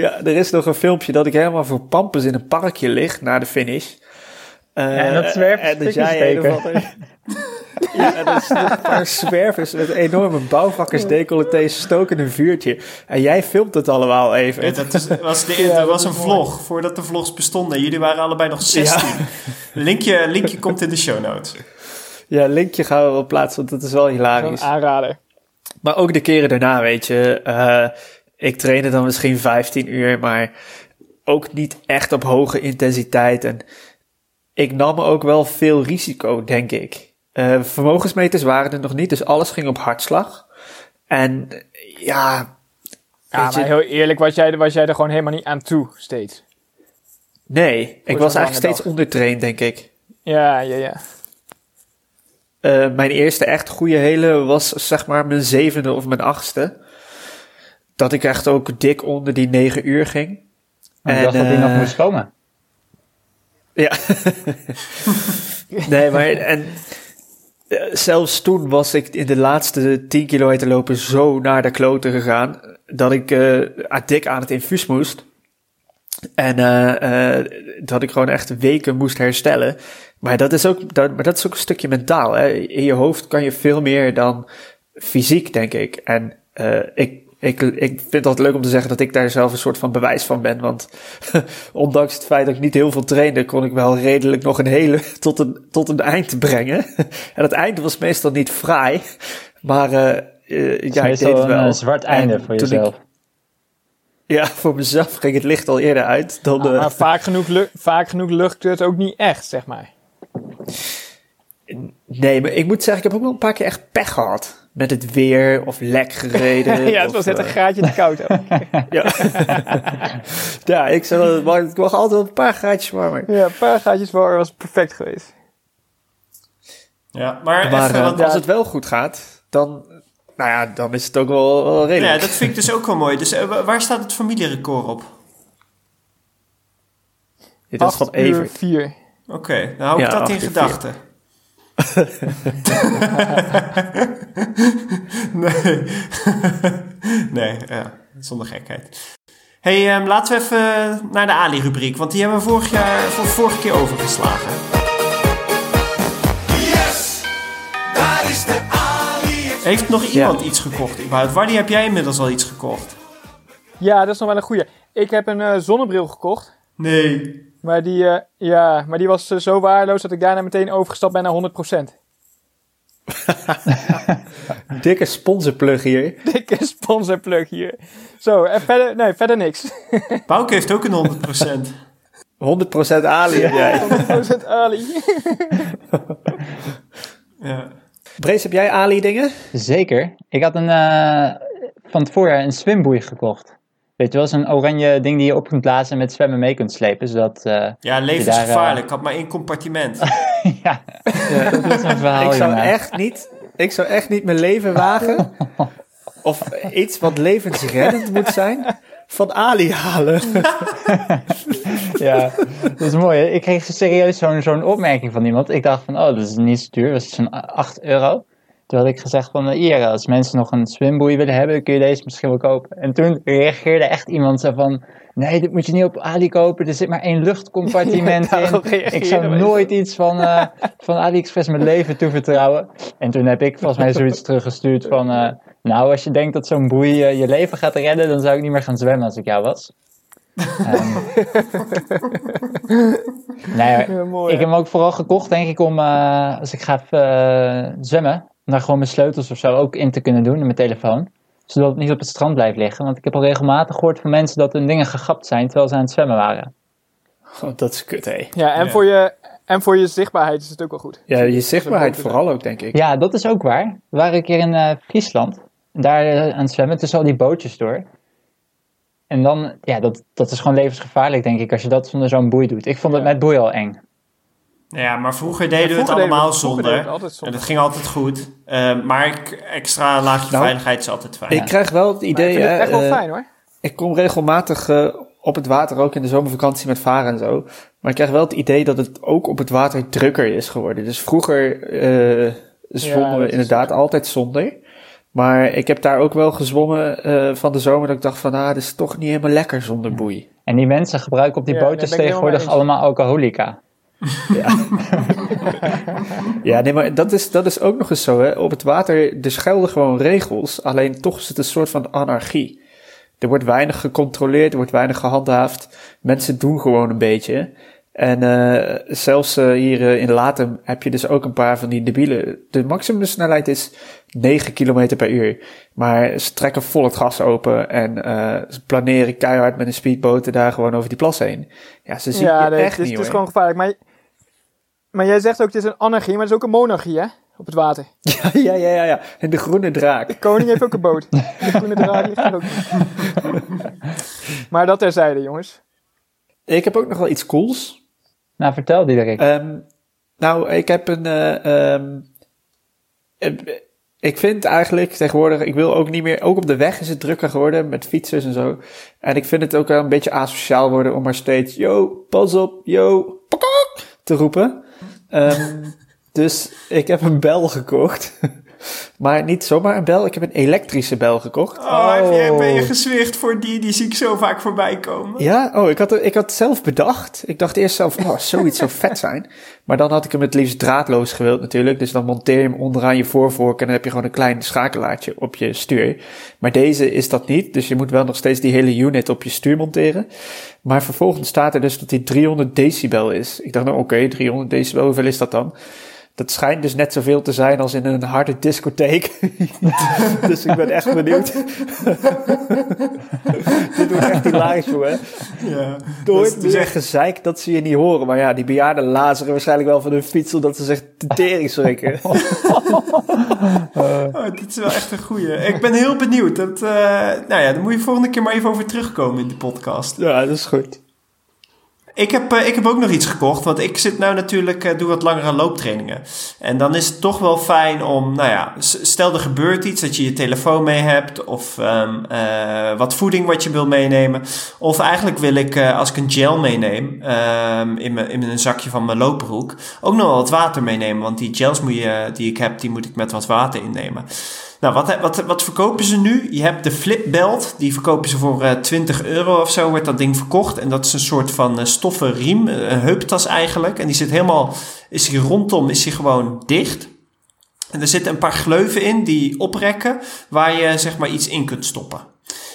Speaker 3: Ja, er is nog een filmpje dat ik helemaal voor pampus in een parkje lig na de finish.
Speaker 4: Uh, ja, en dat zwerft en dat jij een
Speaker 3: Ja, en dat is een paar zwervers met enorme bouwvakkersdecolletés stoken een vuurtje. En jij filmt het allemaal even.
Speaker 1: Ja, dat is, was, de, ja, dat was een vlog, voordat de vlogs bestonden. Jullie waren allebei nog 16. Ja. Linkje, linkje komt in de show notes.
Speaker 3: Ja, linkje gaan we wel plaatsen, want dat is wel hilarisch.
Speaker 2: Zo'n aanrader.
Speaker 3: Maar ook de keren daarna, weet je. Uh, ik trainde dan misschien 15 uur, maar ook niet echt op hoge intensiteit. En ik nam ook wel veel risico, denk ik. Uh, vermogensmeters waren er nog niet, dus alles ging op hartslag. En ja.
Speaker 2: Ja, maar heel eerlijk, was jij, was jij er gewoon helemaal niet aan toe steeds?
Speaker 3: Nee, ik was eigenlijk steeds dag. ondertraind, denk ik.
Speaker 2: Ja, ja, ja.
Speaker 3: Uh, mijn eerste echt goede hele was zeg maar mijn zevende of mijn achtste dat ik echt ook dik onder die negen uur ging.
Speaker 4: Ik en, dacht dat die nog eh, moest komen.
Speaker 3: Ja. nee, maar en eh, zelfs toen was ik in de laatste 10 kilometer lopen zo naar de kloten gegaan dat ik uh, dik aan het infuus moest. En uh, dat ik gewoon echt weken moest herstellen. Maar dat is ook, dat, maar dat is ook een stukje mentaal. Hè? In je hoofd kan je veel meer dan fysiek, denk ik. En ik ik, ik vind het altijd leuk om te zeggen dat ik daar zelf een soort van bewijs van ben. Want ondanks het feit dat ik niet heel veel trainde, kon ik wel redelijk nog een hele tot een, tot een eind brengen. en het einde was meestal niet fraai. Maar uh, uh, ja, ik deed het wel.
Speaker 4: een zwart einde voor jezelf.
Speaker 3: ja, voor mezelf ging het licht al eerder uit. Dan,
Speaker 2: ah, maar vaak genoeg, vaak genoeg lucht het ook niet echt, zeg maar.
Speaker 3: Nee, maar ik moet zeggen, ik heb ook wel een paar keer echt pech gehad met het weer of lek gereden.
Speaker 2: ja, het was net een graadje te koud.
Speaker 3: ja. ja, ik zei dat het mag altijd wel een paar graadjes warmer.
Speaker 2: Ja, een paar graadjes warmer was perfect geweest.
Speaker 1: Ja, maar,
Speaker 3: maar
Speaker 1: even,
Speaker 3: uh, als het wel goed gaat, dan, nou ja, dan is het ook wel, wel redelijk.
Speaker 1: Ja, dat vind ik dus ook wel mooi. Dus uh, waar staat het familierecord op?
Speaker 3: Dit is van even.
Speaker 2: vier.
Speaker 1: Oké, okay, dan hou ik ja, dat in gedachten. nee. nee, ja, zonder gekheid. hey, um, laten we even naar de Ali-rubriek, want die hebben we vorig jaar, voor vorige keer overgeslagen. Yes! Daar is de Ali! Heeft nog iemand iets gekocht überhaupt? Wanneer heb jij inmiddels al iets gekocht?
Speaker 2: Ja, dat is nog wel een goeie. Ik heb een uh, zonnebril gekocht.
Speaker 1: Nee.
Speaker 2: Maar die, uh, ja, maar die was uh, zo waardeloos dat ik daarna meteen overgestapt ben naar
Speaker 3: 100%. Dikke sponsorplug hier.
Speaker 2: Dikke sponsorplug hier. Zo, en verder, nee, verder niks.
Speaker 1: Bouke heeft ook een
Speaker 3: 100%. 100% Ali jij.
Speaker 2: 100% Ali.
Speaker 1: ja.
Speaker 3: Brace, heb jij Ali dingen?
Speaker 4: Zeker. Ik had een, uh, van het voorjaar een zwemboei gekocht. Weet je wel, zo'n oranje ding die je op kunt blazen en met zwemmen mee kunt slepen. Zodat, uh,
Speaker 1: ja, levensgevaarlijk. Uh, ik had maar één compartiment.
Speaker 4: ja, dat is een verhaal,
Speaker 3: ik zou
Speaker 4: jongen.
Speaker 3: echt niet, ik zou echt niet mijn leven wagen. Of iets wat levensreddend moet zijn. Van Ali halen.
Speaker 4: Ja, dat is mooi. hè. Ik kreeg serieus zo'n zo'n opmerking van iemand. Ik dacht van, oh, dat is niet zo duur. Dat is zo'n 8 euro. Toen had ik gezegd van, eh, hier, als mensen nog een zwemboei willen hebben, kun je deze misschien wel kopen. En toen reageerde echt iemand zo van, nee, dit moet je niet op Ali kopen. Er zit maar één luchtcompartiment
Speaker 2: Ja,
Speaker 4: in. Ik zou nooit iets van, eh, van AliExpress mijn leven toevertrouwen. En toen heb ik volgens mij zoiets teruggestuurd van, eh, nou, als je denkt dat zo'n boei je leven gaat redden, dan zou ik niet meer gaan zwemmen als ik jou was. Ehm, nee,
Speaker 2: Ja, mooi,
Speaker 4: ik heb hem ook vooral gekocht, denk ik, om als ik ga zwemmen, om daar gewoon mijn sleutels of zo ook in te kunnen doen in mijn telefoon. Zodat het niet op het strand blijft liggen. Want ik heb al regelmatig gehoord van mensen dat hun dingen gegapt zijn terwijl ze aan het zwemmen waren.
Speaker 3: Oh, dat is kut, hé.
Speaker 2: Ja, en,
Speaker 1: Ja.
Speaker 2: Voor je, en voor je zichtbaarheid is het ook wel goed.
Speaker 3: Ja, je zichtbaarheid vooral ook, denk ik.
Speaker 4: Ja, dat is ook waar. We waren een keer in eh, Friesland. Daar eh, aan het zwemmen tussen al die bootjes door. En dan, ja, dat, dat is gewoon levensgevaarlijk, denk ik, als je dat zonder zo'n boei doet. Ik vond het
Speaker 2: Ja.
Speaker 4: met boei al eng.
Speaker 1: Ja, maar vroeger deden we het
Speaker 2: Vroeger
Speaker 1: allemaal
Speaker 2: we
Speaker 1: zonder.
Speaker 2: het
Speaker 1: En dat ging altijd goed. Eh, maar ik- extra laagje
Speaker 3: Nou,
Speaker 1: veiligheid is altijd fijn.
Speaker 3: Ik krijg wel het
Speaker 2: Maar ik
Speaker 3: idee,
Speaker 2: vind het
Speaker 3: hè,
Speaker 2: echt wel
Speaker 3: eh,
Speaker 2: fijn hoor.
Speaker 3: ik kom regelmatig eh, op het water, ook in de zomervakantie met varen en zo. Maar ik krijg wel het idee dat het ook op het water drukker is geworden. Dus vroeger eh zwommen we inderdaad altijd zonder. Maar ik heb daar ook wel gezwommen eh, van de zomer dat ik dacht van, ah, dit is toch niet helemaal lekker zonder boei.
Speaker 4: En die mensen gebruiken op die
Speaker 2: Ja, ik helemaal
Speaker 4: tegenwoordig allemaal alcoholica.
Speaker 3: Ja, nee, maar dat is, dat is ook nog eens zo, hè. Op het water, er schuilden gewoon regels, alleen toch is het een soort van anarchie. Er wordt weinig gecontroleerd, er wordt weinig gehandhaafd. Mensen doen gewoon een beetje. En eh, zelfs eh, hier eh, in Latem heb je dus ook een paar van die debielen. De maximumsnelheid is 9 km per uur. Maar ze trekken vol het gas open en ze planeren keihard met een speedboot daar gewoon over die plas heen. Ja, ze zien
Speaker 2: Ja,
Speaker 3: je
Speaker 2: nee,
Speaker 3: echt
Speaker 2: het is,
Speaker 3: niet
Speaker 2: het is gewoon gevaarlijk. Maar, maar jij zegt ook, het is een anarchie, maar het is ook een monarchie hè, op het water.
Speaker 3: Ja, ja, ja, ja, ja. En de groene draak.
Speaker 2: De koning heeft ook een boot. De groene ligt er ook. Maar dat terzijde, jongens.
Speaker 3: Ik heb ook nog wel iets cools.
Speaker 4: Nou, vertel Diederik.
Speaker 3: Ehm, nou, ik heb een. eh, ehm, eh, ik vind eigenlijk tegenwoordig, ik wil ook niet meer, ook op de weg is het drukker geworden met fietsers en zo. En ik vind het ook wel een beetje asociaal worden om maar steeds, yo, pas op, yo, te roepen. Ehm, dus ik heb een bel gekocht. Maar niet zomaar een bel, ik heb een elektrische bel gekocht.
Speaker 1: Oh, heb je,
Speaker 4: Oh.
Speaker 1: ben je gezwicht voor die? Die zie ik zo vaak voorbij komen.
Speaker 3: Ja, oh, ik had, het- ik had zelf bedacht. Ik dacht eerst zelf, oh, zoiets zou vet zijn. Maar dan had ik hem het liefst draadloos gewild natuurlijk. Dus dan monteer je hem onderaan je voorvork en dan heb je gewoon een klein schakelaartje op je stuur. Maar deze is dat niet, dus je moet wel nog steeds die hele unit op je stuur monteren. Maar vervolgens staat er dus dat die 300 decibel is. Ik dacht, nou oké, 300 decibel, hoeveel is dat dan? Dat schijnt dus net zoveel te zijn als in een harde discotheek. dus ik ben echt benieuwd. Dit wordt echt hilarisch, jongen.
Speaker 1: Ja. Dat is-
Speaker 3: meer gezeik dat ze je niet horen. Maar ja, die bejaarden lazeren waarschijnlijk wel van hun fiets... omdat ze zich te tering schrikken.
Speaker 1: Oh, dit is wel echt een goeie. Ik ben heel benieuwd. Dat, eh, nou ja, daar moet je volgende keer maar even over terugkomen in de podcast.
Speaker 3: ja, dat is goed.
Speaker 1: Ik heb, eh, ik heb ook nog iets gekocht, want ik zit nou natuurlijk, eh, doe wat langere looptrainingen. En dan is het toch wel fijn om, nou ja, stel er gebeurt iets, dat je je telefoon mee hebt, of ehm, eh, wat voeding wat je wil meenemen. Of eigenlijk wil ik, als ik een gel meeneem, ehm, in, mijn, in een zakje van mijn loopbroek, ook nog wat water meenemen. Want die gels moet je, die ik heb, die moet ik met wat water innemen. Nou, wat, wat, wat verkopen ze nu? Je hebt de Flipbelt, die verkopen ze voor eh 20 euro of zo, wordt dat ding verkocht. En dat is een soort van eh, stoffen riem, eh, een heuptas eigenlijk. En die zit helemaal, is die rondom, is die gewoon dicht. En er zitten een paar gleuven in die oprekken, waar je zeg maar iets in kunt stoppen.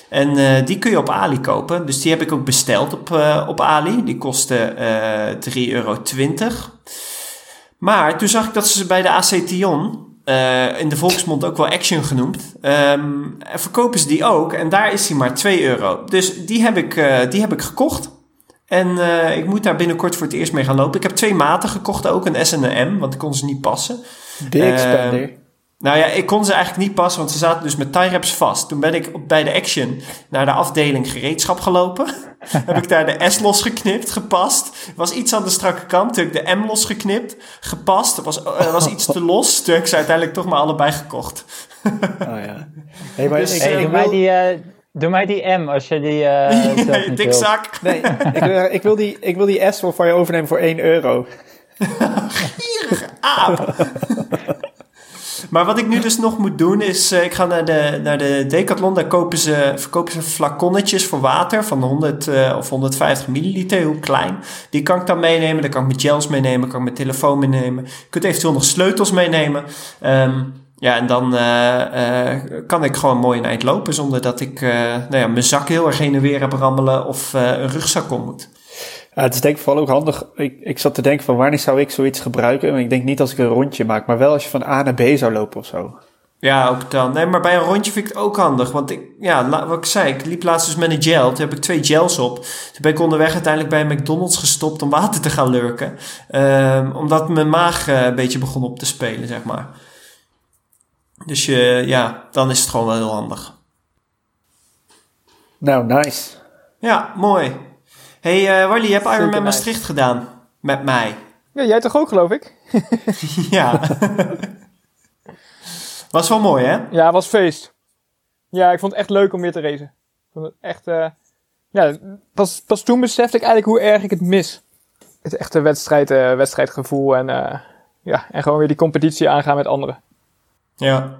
Speaker 1: En die kun je op Ali kopen. Dus die heb ik ook besteld op, op Ali. Die kostte eh 3,20 euro. Maar toen zag ik dat ze bij de AC Eh, in de volksmond ook wel Action genoemd, ehm, verkopen ze die ook. En daar is die maar 2 euro. Dus die heb ik, eh, die heb ik gekocht. En eh, ik moet daar binnenkort voor het eerst mee gaan lopen. Ik heb twee maten gekocht ook, een S en een M, want ik kon ze niet passen.
Speaker 3: Big
Speaker 1: Eh,
Speaker 3: spender.
Speaker 1: Nou ja, ik kon ze eigenlijk niet passen, want ze zaten dus met tie wraps vast. Toen ben ik op- bij de Action naar de afdeling gereedschap gelopen. heb ik daar de S losgeknipt, gepast. Was iets aan de strakke kant. Toen heb ik de M losgeknipt, gepast. Het was, was iets te los. Toen heb ik ze uiteindelijk toch maar allebei gekocht.
Speaker 3: Oh ja. Hey, maar
Speaker 1: Dus,
Speaker 3: ik,
Speaker 4: Hey,
Speaker 1: eh,
Speaker 3: ik
Speaker 4: doe, mij die, eh, doe mij die M als je die eh wilt.
Speaker 1: Dikzak.
Speaker 3: nee, ik, wil, ik, wil die, ik wil die S wel van je overnemen voor 1 euro.
Speaker 1: aap. Maar wat ik nu dus nog moet doen is, eh, ik ga naar de, naar de Decathlon. Daar kopen ze, verkopen ze flaconnetjes voor water van 100 eh, of 150 milliliter, heel klein. Die kan ik dan meenemen. Daar kan ik mijn gels meenemen, kan ik mijn telefoon meenemen. Je kunt eventueel nog sleutels meenemen. Ehm, ja, en dan eh, kan ik gewoon mooi een eind lopen zonder dat ik nou ja, mijn zak heel erg heen en weer heb rammelen of een rugzak om moet.
Speaker 3: Ja, het is denk ik vooral ook handig. Ik, ik zat te denken van wanneer zou ik zoiets gebruiken? Ik denk niet als ik een rondje maak, maar wel als je van A naar B zou lopen of zo.
Speaker 1: Ja, ook dan. Nee, maar bij een rondje vind ik het ook handig. Want ik, ja, wat ik zei, ik liep laatst dus met een gel. Toen heb ik twee gels op. Toen ben ik onderweg uiteindelijk bij een McDonald's gestopt om water te gaan lurken. Ehm, omdat mijn maag eh, een beetje begon op te spelen, zeg maar. Dus je, ja, dan is het gewoon wel heel handig.
Speaker 3: Nou, nice.
Speaker 1: Ja, mooi. Hey, eh Wally, je hebt
Speaker 2: Zeker
Speaker 1: Ironman
Speaker 2: nice.
Speaker 1: Maastricht gedaan. Met mij.
Speaker 2: Ja, jij toch ook, geloof ik?
Speaker 1: ja. Was wel mooi, hè?
Speaker 2: Ja, was feest. Ja, ik vond het echt leuk om weer te racen. Ik vond het echt... eh, ja, pas, pas toen besefte ik eigenlijk hoe erg ik het mis. Het echte wedstrijd, eh, wedstrijdgevoel en, ja, en gewoon weer die competitie aangaan met anderen.
Speaker 1: Ja.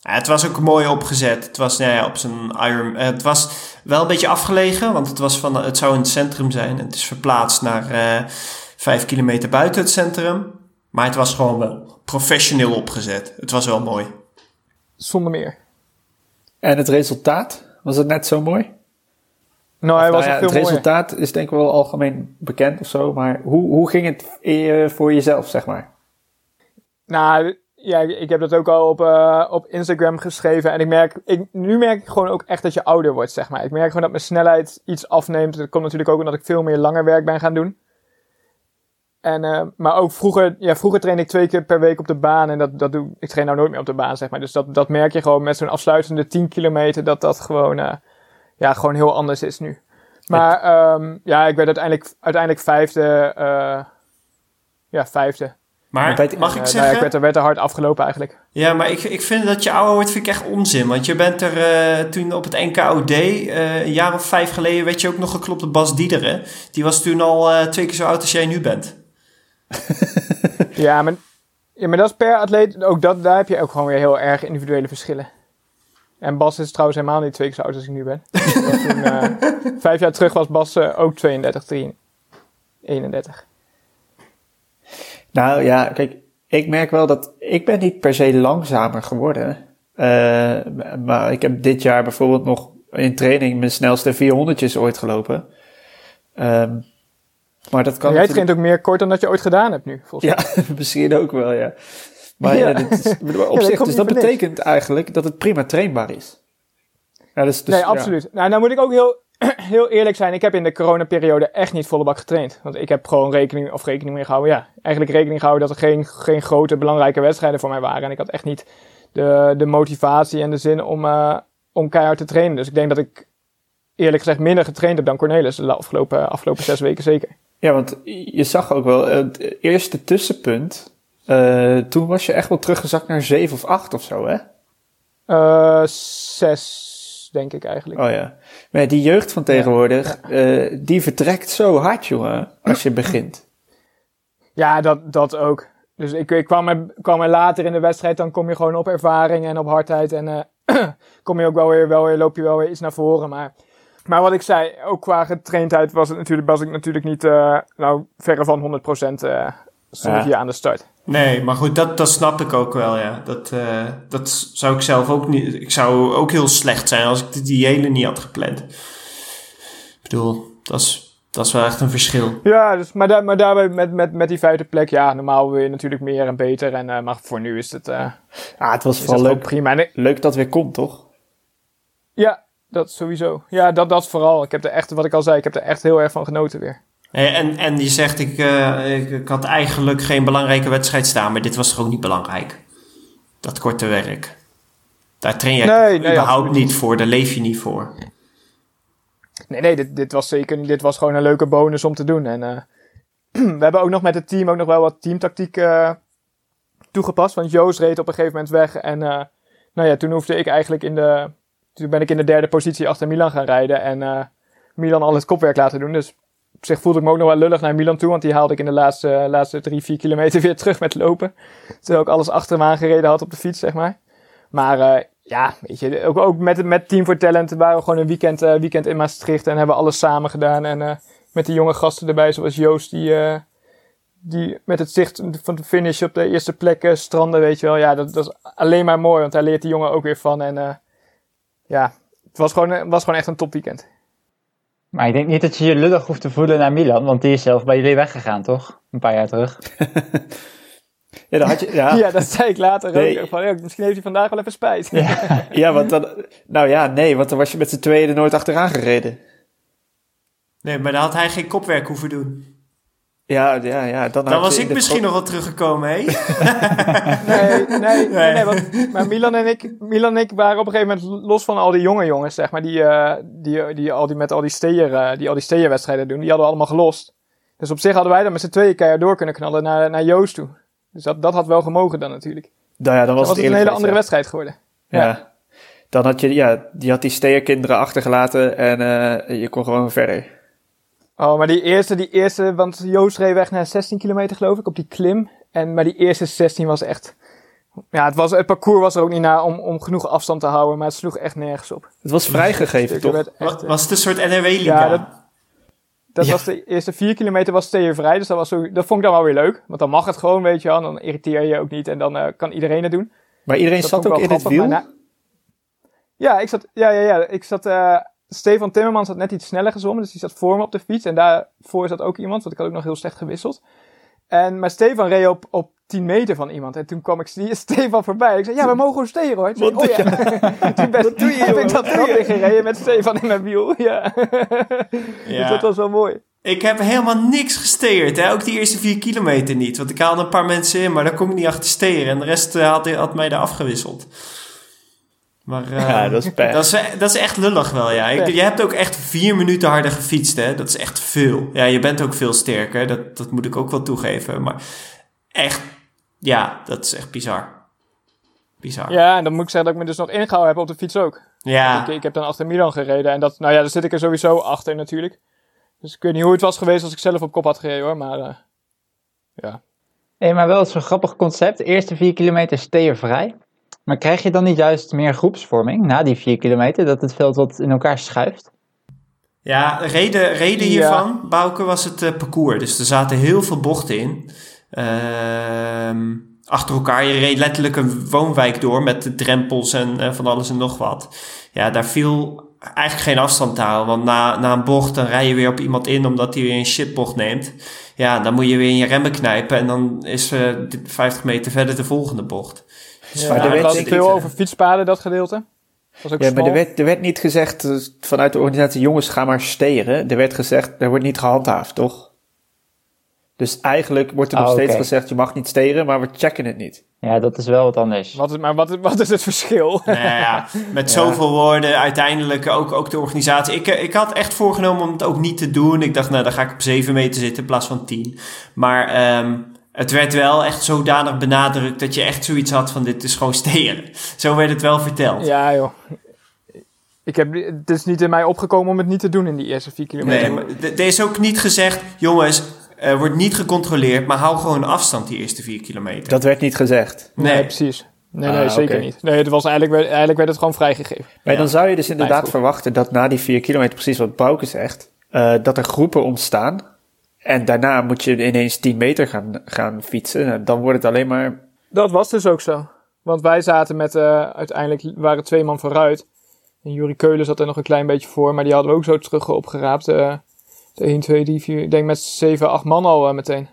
Speaker 1: Ja, het was ook mooi opgezet. Het was, nou ja, op zijn Iron. eh, het was wel een beetje afgelegen, want het, was van, het zou in het centrum zijn. Het is verplaatst naar eh vijf kilometer buiten het centrum. Maar het was gewoon wel professioneel opgezet. Het was wel mooi.
Speaker 2: Zonder meer.
Speaker 3: En het resultaat? Was het net zo mooi?
Speaker 2: Nou, hij was
Speaker 3: nou ja,
Speaker 2: veel
Speaker 3: het
Speaker 2: mooier.
Speaker 3: resultaat is denk ik wel algemeen bekend of zo. Maar hoe, hoe ging het eh, voor jezelf, zeg maar?
Speaker 2: Nou, ja, ik heb dat ook al op, eh, op Instagram geschreven. En ik merk, ik, nu merk ik gewoon ook echt dat je ouder wordt, zeg maar. Ik merk gewoon dat mijn snelheid iets afneemt. Dat komt natuurlijk ook omdat ik veel meer langer werk ben gaan doen. En, eh, maar ook vroeger, ja, vroeger trainde ik twee keer per week op de baan. En dat, dat doe, ik train nou nooit meer op de baan, zeg maar. Dus dat, dat merk je gewoon met zo'n afsluitende 10 kilometer. Dat dat gewoon, eh, ja, gewoon heel anders is nu. Maar ehm, ja, ik werd uiteindelijk, uiteindelijk vijfde. ja, vijfde.
Speaker 1: Maar mag ik
Speaker 2: eh, nou
Speaker 1: zeggen?
Speaker 2: ja, ik werd er, werd er hard afgelopen eigenlijk.
Speaker 1: Ja, maar ik, ik vind dat je ouder wordt, vind ik echt onzin. Want je bent er eh, toen op het NKOD, eh, een jaar of vijf geleden, werd je ook nog geklopt door Bas Diederen. Die was toen al twee keer zo oud als jij nu bent.
Speaker 2: Ja, maar, ja, maar dat is per atleet. Ook dat, daar heb je ook gewoon weer heel erg individuele verschillen. En Bas is trouwens helemaal niet twee keer zo oud als ik nu ben. Toen, vijf jaar terug was Bas ook 32, 3, 31.
Speaker 3: Nou ja, kijk, ik merk wel dat ik ben niet per se langzamer geworden. Eh, maar ik heb dit jaar bijvoorbeeld nog in training mijn snelste 400'tjes ooit gelopen. Ehm, maar dat kan
Speaker 2: Jij
Speaker 3: natuurlijk-
Speaker 2: traint ook meer kort dan dat je ooit gedaan hebt nu, volgens mij.
Speaker 3: Ja, misschien ook wel, ja. Maar ja,
Speaker 2: Ja.
Speaker 3: dit is, op zich, dus dat
Speaker 2: niks.
Speaker 3: betekent eigenlijk dat het prima trainbaar is. Ja, dus, dus,
Speaker 2: nee, absoluut. Nou, nou moet ik ook heel, heel eerlijk zijn. Ik heb in de coronaperiode echt niet volle bak getraind. Want ik heb gewoon rekening, of rekening mee gehouden, ja. Eigenlijk rekening gehouden dat er geen, geen grote belangrijke wedstrijden voor mij waren. En ik had echt niet de, de motivatie en de zin om, eh, om keihard te trainen. Dus ik denk dat ik eerlijk gezegd minder getraind heb dan Cornelis de afgelopen, afgelopen zes weken zeker.
Speaker 3: Ja, want je zag ook wel, eh, het eerste tussenpunt, eh, toen was je echt wel teruggezakt naar 7 of 8 of zo, hè?
Speaker 2: Eh zes, denk ik eigenlijk.
Speaker 3: Oh ja. Maar die jeugd van tegenwoordig, eh, die vertrekt zo hard, jongen, als je begint.
Speaker 2: Ja, dat, dat ook. Dus ik, ik kwam, er, kwam er later in de wedstrijd, dan kom je gewoon op ervaring en op hardheid. En eh, kom je ook wel weer, wel weer, loop je wel weer iets naar voren. Maar, maar wat ik zei, ook qua getraindheid was, het natuurlijk, was ik natuurlijk niet, eh, nou, verre van 100% eh stond ik
Speaker 3: Ja.
Speaker 2: hier aan de start.
Speaker 1: Nee, maar goed, dat, dat snap ik ook wel, ja. Dat, eh, dat zou ik zelf ook niet... Ik zou ook heel slecht zijn als ik de diëlen niet had gepland. Ik bedoel, dat is, dat is wel echt een verschil.
Speaker 2: Ja, dus, maar, daar, maar daarbij met, met, met die vijfde plek, ja, normaal wil je natuurlijk meer en beter. En, eh, maar voor nu is het, eh
Speaker 3: Ah, het was
Speaker 2: gewoon
Speaker 3: leuk,
Speaker 2: prima. En
Speaker 3: leuk dat het weer komt, toch?
Speaker 2: ja, dat sowieso. Ja, dat, dat vooral. Ik heb er echt, wat ik al zei, ik heb er echt heel erg van genoten weer.
Speaker 1: Eh, En, en je zegt, ik, eh, ik, ik had eigenlijk geen belangrijke wedstrijd staan, maar dit was toch ook niet belangrijk? dat korte werk. Daar train je
Speaker 2: Nee, nee,
Speaker 1: überhaupt niet voor, daar leef je niet voor.
Speaker 2: Nee, nee, dit, dit was zeker dit was gewoon een leuke bonus om te doen. En eh, we hebben ook nog met het team ook nog wel wat teamtactiek toegepast. Want Joost reed op een gegeven moment weg. En nou ja, toen hoefde ik eigenlijk in de... Toen ben ik in de derde positie achter Milan gaan rijden. En Milan al het kopwerk laten doen. Dus op zich voelde ik me ook nog wel lullig naar Milan toe. Want die haalde ik in de laatste, laatste drie, vier kilometer weer terug met lopen. Terwijl ik alles achter hem aangereden had op de fiets, zeg maar. Maar eh, ja, weet je, ook, ook met, met Team for Talent waren we gewoon een weekend, eh, weekend in Maastricht en hebben alles samen gedaan. En eh, met die jonge gasten erbij, zoals Joost, die, die met het zicht van de finish op de eerste plekken stranden, weet je wel. Ja, dat, is alleen maar mooi, want daar leert die jongen ook weer van. En ja, het was gewoon, was gewoon echt een topweekend.
Speaker 4: Maar ik denk niet dat je je lullig hoeft te voelen naar Milan, want die is zelf bij jullie weggegaan, toch? Een paar jaar terug.
Speaker 3: Ja, dan had je, ja,
Speaker 2: Ja, dat zei ik later
Speaker 3: Nee.
Speaker 2: ook. Van, ja, misschien heeft hij vandaag wel even spijt.
Speaker 3: ja, want dan, nou ja, nee, want dan was je met z'n tweeën er nooit achteraan gereden.
Speaker 1: Nee, maar dan had hij geen kopwerk hoeven doen.
Speaker 3: Ja, ja, ja. Dan,
Speaker 1: was ik misschien nog wel teruggekomen, hé?
Speaker 2: Nee, nee, nee, nee, want, maar Milan en, ik, Milan en ik waren op een gegeven moment los van al die jonge jongens, zeg maar, die, eh, die, die, al die met al die steer, eh, die al die steerwedstrijden doen, die hadden we allemaal gelost. Dus op zich hadden wij dan met z'n tweeën keihard door kunnen knallen naar, naar Joost toe. Dus dat, dat had wel gemogen dan natuurlijk.
Speaker 3: Nou ja, dan
Speaker 2: Dan
Speaker 3: was,
Speaker 2: was het een hele andere wedstrijd geworden.
Speaker 3: ja. Ja. Dan had je, ja, die had die steerkinderen achtergelaten en eh, je kon gewoon verder.
Speaker 2: Oh, maar die eerste, die eerste, want Joost reed weg naar 16 kilometer geloof ik, op die klim. En, maar die eerste 16 was echt, ja, het, was, het parcours was er ook niet naar om, om genoeg afstand te houden, maar het sloeg echt nergens op.
Speaker 3: Het was vrijgegeven,
Speaker 2: Er
Speaker 3: toch?
Speaker 2: echt,
Speaker 1: Was het een soort NRW-liga?
Speaker 2: Ja, dat- Dat
Speaker 3: Ja.
Speaker 2: was de eerste vier kilometer was vrij, dus dat, was zo, dat vond ik dan wel weer leuk. Want dan mag het gewoon, weet je wel, dan irriteer je je ook niet en dan eh, kan iedereen het doen.
Speaker 3: Maar iedereen
Speaker 2: Dat
Speaker 3: zat ook in het wiel?
Speaker 2: na- Ja, ik zat, ja, ja, ja, ik zat, eh, Stefan Timmermans had net iets sneller gezwommen, dus die zat voor me op de fiets. En daarvoor zat ook iemand, want ik had ook nog heel slecht gewisseld. En, maar Stefan reed op, op 10 meter van iemand. En toen kwam ik Ste- Stefan voorbij. Ik zei, ja, we mogen steren hoor. Toen
Speaker 3: Wat
Speaker 2: zei, oh, ja. toen
Speaker 3: Wat doe je,
Speaker 2: heb ik dat
Speaker 3: je?
Speaker 2: ingereden met Stefan in mijn wiel. Ja.
Speaker 1: Ja.
Speaker 2: Dus dat was wel mooi.
Speaker 1: Ik heb helemaal niks gesteerd, hè? ook die eerste vier kilometer niet. Want ik haalde een paar mensen in, maar daar kon ik niet achter steren. En de rest eh, had, had mij daar afgewisseld. Maar eh,
Speaker 3: Ja, dat is pech.
Speaker 1: dat, is, dat is echt lullig wel, ja. Ik, je hebt ook echt vier minuten harder gefietst, hè. Dat is echt veel. Ja, je bent ook veel sterker, dat, dat moet ik ook wel toegeven. Maar echt, ja, dat is echt bizar. Bizar.
Speaker 2: Ja, en dan moet ik zeggen dat ik me dus nog ingehouden heb op de fiets ook.
Speaker 1: Ja.
Speaker 2: Ik, ik heb dan achter Milan gereden. En dat, nou ja, daar zit ik er sowieso achter natuurlijk. Dus ik weet niet hoe het was geweest als ik zelf op kop had gereden hoor. Maar eh, ja.
Speaker 4: Nee, maar wel zo'n grappig concept. De eerste vier kilometer steervrij. Maar krijg je dan niet juist meer groepsvorming na die vier kilometer? Dat het veld wat in elkaar schuift?
Speaker 1: Ja, reden, reden
Speaker 2: Ja.
Speaker 1: hiervan, Bouke, was het eh, parcours. Dus er zaten heel veel bochten in. Ehm, achter elkaar. Je reed letterlijk een woonwijk door met de drempels en eh, van alles en nog wat. Ja, daar viel eigenlijk geen afstand te houden. Want na, na een bocht, dan rij je weer op iemand in omdat hij weer een shitbocht neemt. Ja, dan moet je weer in je remmen knijpen en dan is eh 50 meter verder de volgende bocht. Dus
Speaker 2: ja
Speaker 3: maar er
Speaker 1: vandaar
Speaker 3: werd
Speaker 2: het
Speaker 1: ik-
Speaker 2: veel over fietspaden dat gedeelte. Was ook
Speaker 3: Ja, maar er werd, er werd niet gezegd eh, vanuit de organisatie, jongens, ga maar steren. Er werd gezegd, er wordt niet gehandhaafd, toch? Dus eigenlijk wordt er nog
Speaker 4: Ah,
Speaker 3: steeds gezegd, je mag niet steren, maar we checken het niet.
Speaker 4: Ja, dat is wel wat anders.
Speaker 2: Wat is, maar wat, wat is het verschil?
Speaker 1: Nou ja, met zoveel woorden, uiteindelijk ook, ook de organisatie. Ik, eh, ik had echt voorgenomen om het ook niet te doen. Ik dacht, nou, dan ga ik op 7 meter zitten in plaats van 10. Maar ehm, het werd wel echt zodanig benadrukt dat je echt zoiets had van dit is gewoon steren. Zo werd het wel verteld.
Speaker 2: Ja joh. Ik heb, het is niet in mij opgekomen om het niet te doen in die eerste vier kilometer.
Speaker 1: Nee, maar er is ook niet gezegd, jongens, er wordt niet gecontroleerd, maar hou gewoon afstand die eerste 4 kilometer.
Speaker 3: Dat werd niet gezegd.
Speaker 2: Nee,
Speaker 1: nee.
Speaker 2: precies. Nee,
Speaker 3: Ah,
Speaker 2: nee, zeker
Speaker 3: oké.
Speaker 2: niet. Nee, het was eigenlijk, werd- eigenlijk werd het gewoon vrijgegeven.
Speaker 3: Maar
Speaker 1: Ja.
Speaker 3: dan zou je dus inderdaad verwachten dat na die vier kilometer, precies wat Bouke zegt, eh, dat er groepen ontstaan. En daarna moet je ineens 10 meter gaan, gaan fietsen. Nou, Dan wordt het alleen maar...
Speaker 2: Dat was dus ook zo. Want wij zaten met, eh, uiteindelijk waren twee man vooruit. En Jurie Keulen zat er nog een klein beetje voor, maar die hadden we ook zo terug opgeraapt. eh de 1, 2, 3, 4, ik denk met 7, 8 man al eh, meteen.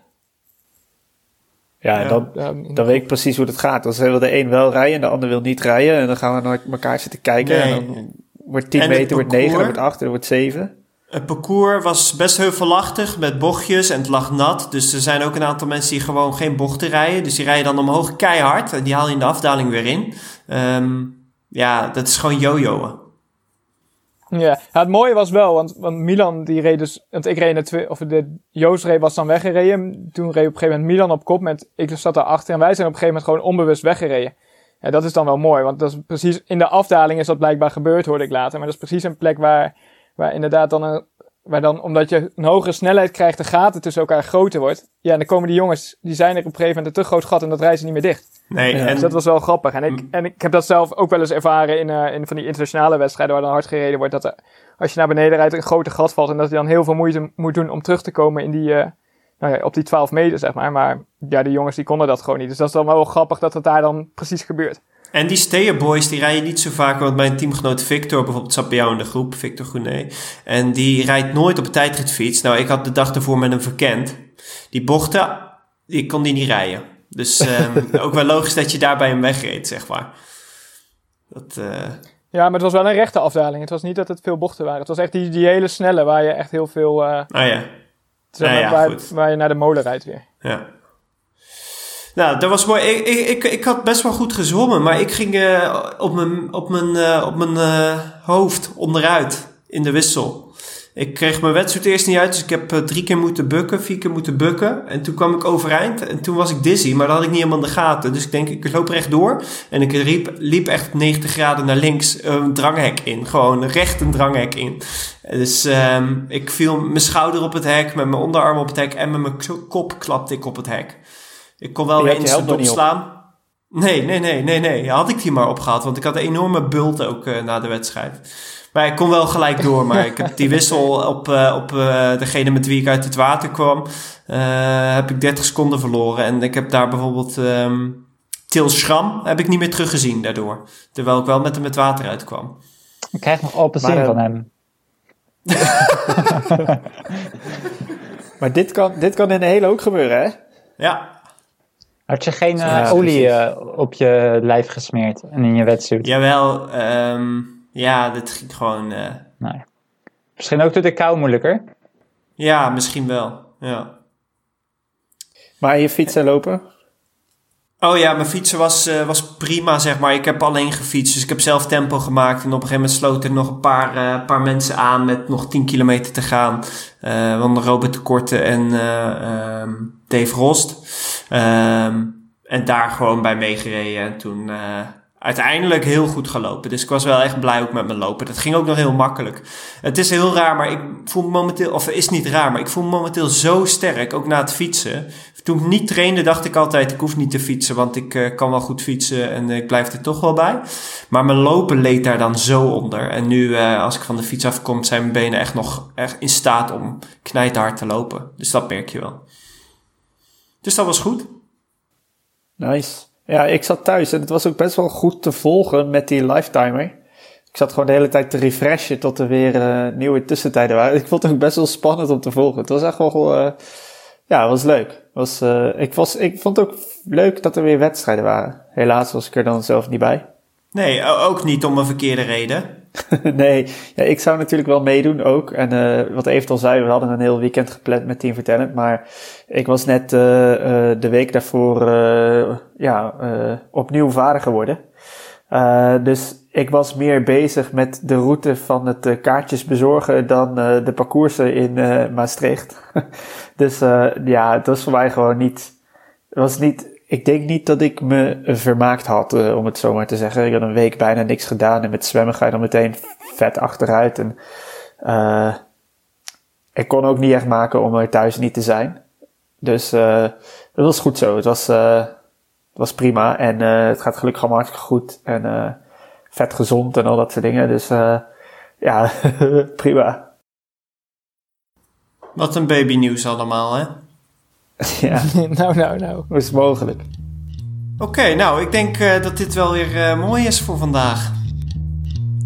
Speaker 3: Ja. Dan,
Speaker 2: Ja,
Speaker 3: dan weet ik precies hoe het gaat. Dan wil de een wel rijden en de ander wil niet rijden. En dan gaan we naar elkaar zitten kijken.
Speaker 1: Nee.
Speaker 3: En dan wordt 10
Speaker 1: En
Speaker 3: meter, wordt 9, dan
Speaker 1: parcours?
Speaker 3: wordt 8, dan wordt 7.
Speaker 1: Het parcours was best heuvelachtig met bochtjes en het lag nat. Dus er zijn ook een aantal mensen die gewoon geen bochten rijden. Dus die rijden dan omhoog keihard en die haal je in de afdaling weer in. Ehm, ja, dat is gewoon jojoen.
Speaker 2: Ja, ja, het mooie was wel, want, want Milan die reed dus, want ik reed de twee, of de Joost reed was dan weggereden. Toen reed op een gegeven moment Milan op kop met, ik zat daarachter en wij zijn op een gegeven moment gewoon onbewust weggereden. Ja, dat is dan wel mooi, want dat is precies, in de afdaling is dat blijkbaar gebeurd, hoorde ik later. Maar dat is precies een plek waar, waar inderdaad dan een, waar dan, omdat je een hogere snelheid krijgt, de gaten tussen elkaar groter wordt. Ja, en dan komen die jongens, die zijn er op een gegeven moment een te groot gat en dat rijden ze niet meer dicht.
Speaker 1: Nee,
Speaker 2: Ja,
Speaker 1: en
Speaker 2: dus dat was wel grappig. En ik, en ik heb dat zelf ook wel eens ervaren in, eh, in van die internationale wedstrijden waar dan hard gereden wordt. Dat er, als je naar beneden rijdt, een grote gat valt. En dat je dan heel veel moeite moet doen om terug te komen in die, eh, nou ja, op die 12 meter, zeg maar. Maar ja, die jongens die konden dat gewoon niet. Dus dat is dan wel grappig dat het daar dan precies gebeurt.
Speaker 1: En die Steer Boys, die rijden niet zo vaak. Want mijn teamgenoot Victor, bijvoorbeeld, zat bij jou in de groep, Victor Groenet. En die rijdt nooit op een tijdritfiets. Nou, ik had de dag ervoor met hem verkend. Die bochten, die kon die niet rijden. Dus ehm, ook wel logisch dat je daar bij hem wegreed, zeg maar. Dat, eh,
Speaker 2: Ja, maar het was wel een rechte afdaling. Het was niet dat het veel bochten waren. Het was echt die, die hele snelle waar je echt heel veel... eh,
Speaker 1: nou ja,
Speaker 2: zeg maar,
Speaker 1: ja,
Speaker 2: waar, waar je naar de molen rijdt weer.
Speaker 1: ja. Nou, dat was mooi. Ik, ik, ik, had best wel goed gezwommen, maar ik ging eh, op mijn, op mijn, eh, op mijn eh, hoofd onderuit in de wissel. Ik kreeg mijn wedstrijd eerst niet uit, dus ik heb drie keer moeten bukken, vier keer moeten bukken. En toen kwam ik overeind en toen was ik dizzy, maar dat had ik niet helemaal in de gaten. Dus ik denk, ik loop rechtdoor en ik liep, liep echt 90 graden naar links een dranghek in. Gewoon recht een dranghek in. Dus ehm, ik viel mijn schouder op het hek, met mijn onderarm op het hek en met mijn kop klapte ik op het hek. Ik kon wel weer instant opslaan. Nee, nee, nee, nee, nee. Had ik die maar opgehad, want ik had een enorme bult ook eh, na de wedstrijd. Maar ik kon wel gelijk door, maar ik heb die wissel op, eh, op eh, degene met wie ik uit het water kwam, eh, heb ik 30 seconden verloren. En ik heb daar bijvoorbeeld ehm Til Schram, heb ik niet meer teruggezien daardoor. Terwijl ik wel met hem het water uitkwam.
Speaker 4: Ik krijg nog open zin van hem.
Speaker 3: Maar dit kan, dit kan in de hele ook gebeuren, hè?
Speaker 1: Ja,
Speaker 4: Had je geen eh,
Speaker 3: Ja,
Speaker 4: olie
Speaker 3: precies.
Speaker 4: eh, op je lijf gesmeerd en in je wetsuit?
Speaker 1: jawel. ehm ja, dit ging gewoon... eh,
Speaker 4: Nee. Misschien ook door de kou moeilijker.
Speaker 1: ja, misschien wel. Ja.
Speaker 3: Maar je fietsen en lopen?
Speaker 1: Oh ja, mijn fietsen was, eh, was prima, zeg maar. Ik heb alleen gefietst, dus ik heb zelf tempo gemaakt. En op een gegeven moment sloten er nog een paar, eh, paar mensen aan met nog 10 kilometer te gaan. Eh want Robert de Korte en eh, ehm, Dave Rost. Ehm, en daar gewoon bij meegereden. En toen uiteindelijk heel goed gelopen. Dus ik was wel echt blij ook met mijn lopen. Dat ging ook nog heel makkelijk. Het is heel raar, maar ik voel me momenteel... Of is niet raar, maar ik voel me momenteel zo sterk, ook na het fietsen. Toen ik niet trainde, dacht ik altijd, ik hoef niet te fietsen, want ik eh, kan wel goed fietsen en eh, ik blijf er toch wel bij. Maar mijn lopen leed daar dan zo onder. En nu, eh, als ik van de fiets afkom, zijn mijn benen echt nog echt in staat om knijterhard te lopen. Dus dat merk je wel. Dus dat was goed.
Speaker 3: Nice. Ja, ik zat thuis en het was ook best wel goed te volgen met die lifetimer. Ik zat gewoon de hele tijd te refreshen tot er weer nieuwe tussentijden waren. Ik vond het ook best wel spannend om te volgen. Het was echt wel, ja, het was leuk. Het Was, eh, ik, was, ik vond het ook leuk dat er weer wedstrijden waren. Helaas was ik er dan zelf niet bij.
Speaker 1: Nee, ook niet om een verkeerde reden.
Speaker 3: nee, ja, ik zou natuurlijk wel meedoen ook. En eh, wat Evert al zei, we hadden een heel weekend gepland met Team Vertellend. Maar ik was net eh, de week daarvoor ja, opnieuw vader geworden. Dus ik was meer bezig met de route van het eh, kaartjes bezorgen dan eh, de parcoursen in eh, Maastricht. dus ja, het was voor mij gewoon niet... Was niet ik denk niet dat ik me vermaakt had, om het zo maar te zeggen. Ik had een week bijna niks gedaan en met zwemmen ga je dan meteen vet achteruit. En, ik kon ook niet echt maken om er thuis niet te zijn. Dus het was goed zo. Het was, het was prima en het gaat gelukkig allemaal goed. En vet gezond en al dat soort dingen. Dus eh, ja, prima.
Speaker 1: Wat een babynieuws allemaal, hè?
Speaker 3: ja,
Speaker 2: nou, nou, nou.
Speaker 3: hoe is het mogelijk?
Speaker 1: Oké, nou, ik denk eh, dat dit wel weer eh, mooi is voor vandaag.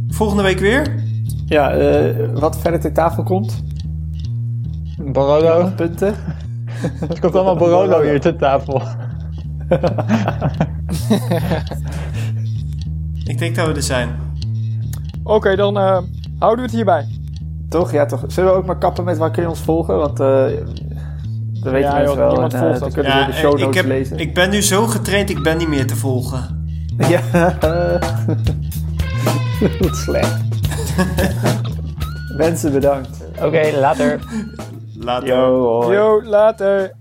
Speaker 1: Volgende week weer?
Speaker 3: Ja, eh, wat verder ter tafel komt?
Speaker 4: Barolo.
Speaker 3: Punten?
Speaker 4: Er komt allemaal Barolo hier te tafel.
Speaker 1: Ik denk dat we er zijn.
Speaker 2: Oké, dan eh, houden we het hierbij.
Speaker 3: Toch? Ja, toch. Zullen we ook maar kappen met waar kun je ons volgen? Want eh we weten
Speaker 2: Ja,
Speaker 3: mensen wel.
Speaker 2: niemand
Speaker 3: En, eh,
Speaker 2: volgt
Speaker 3: dan kunnen we
Speaker 1: Ja,
Speaker 3: de show
Speaker 1: ik,
Speaker 3: notes
Speaker 1: heb,
Speaker 3: lezen.
Speaker 1: ik ben nu zo getraind, ik ben niet meer te volgen.
Speaker 3: Ja. Wat slecht. Mensen bedankt.
Speaker 4: Oké, later.
Speaker 1: Later.
Speaker 2: Yo, later.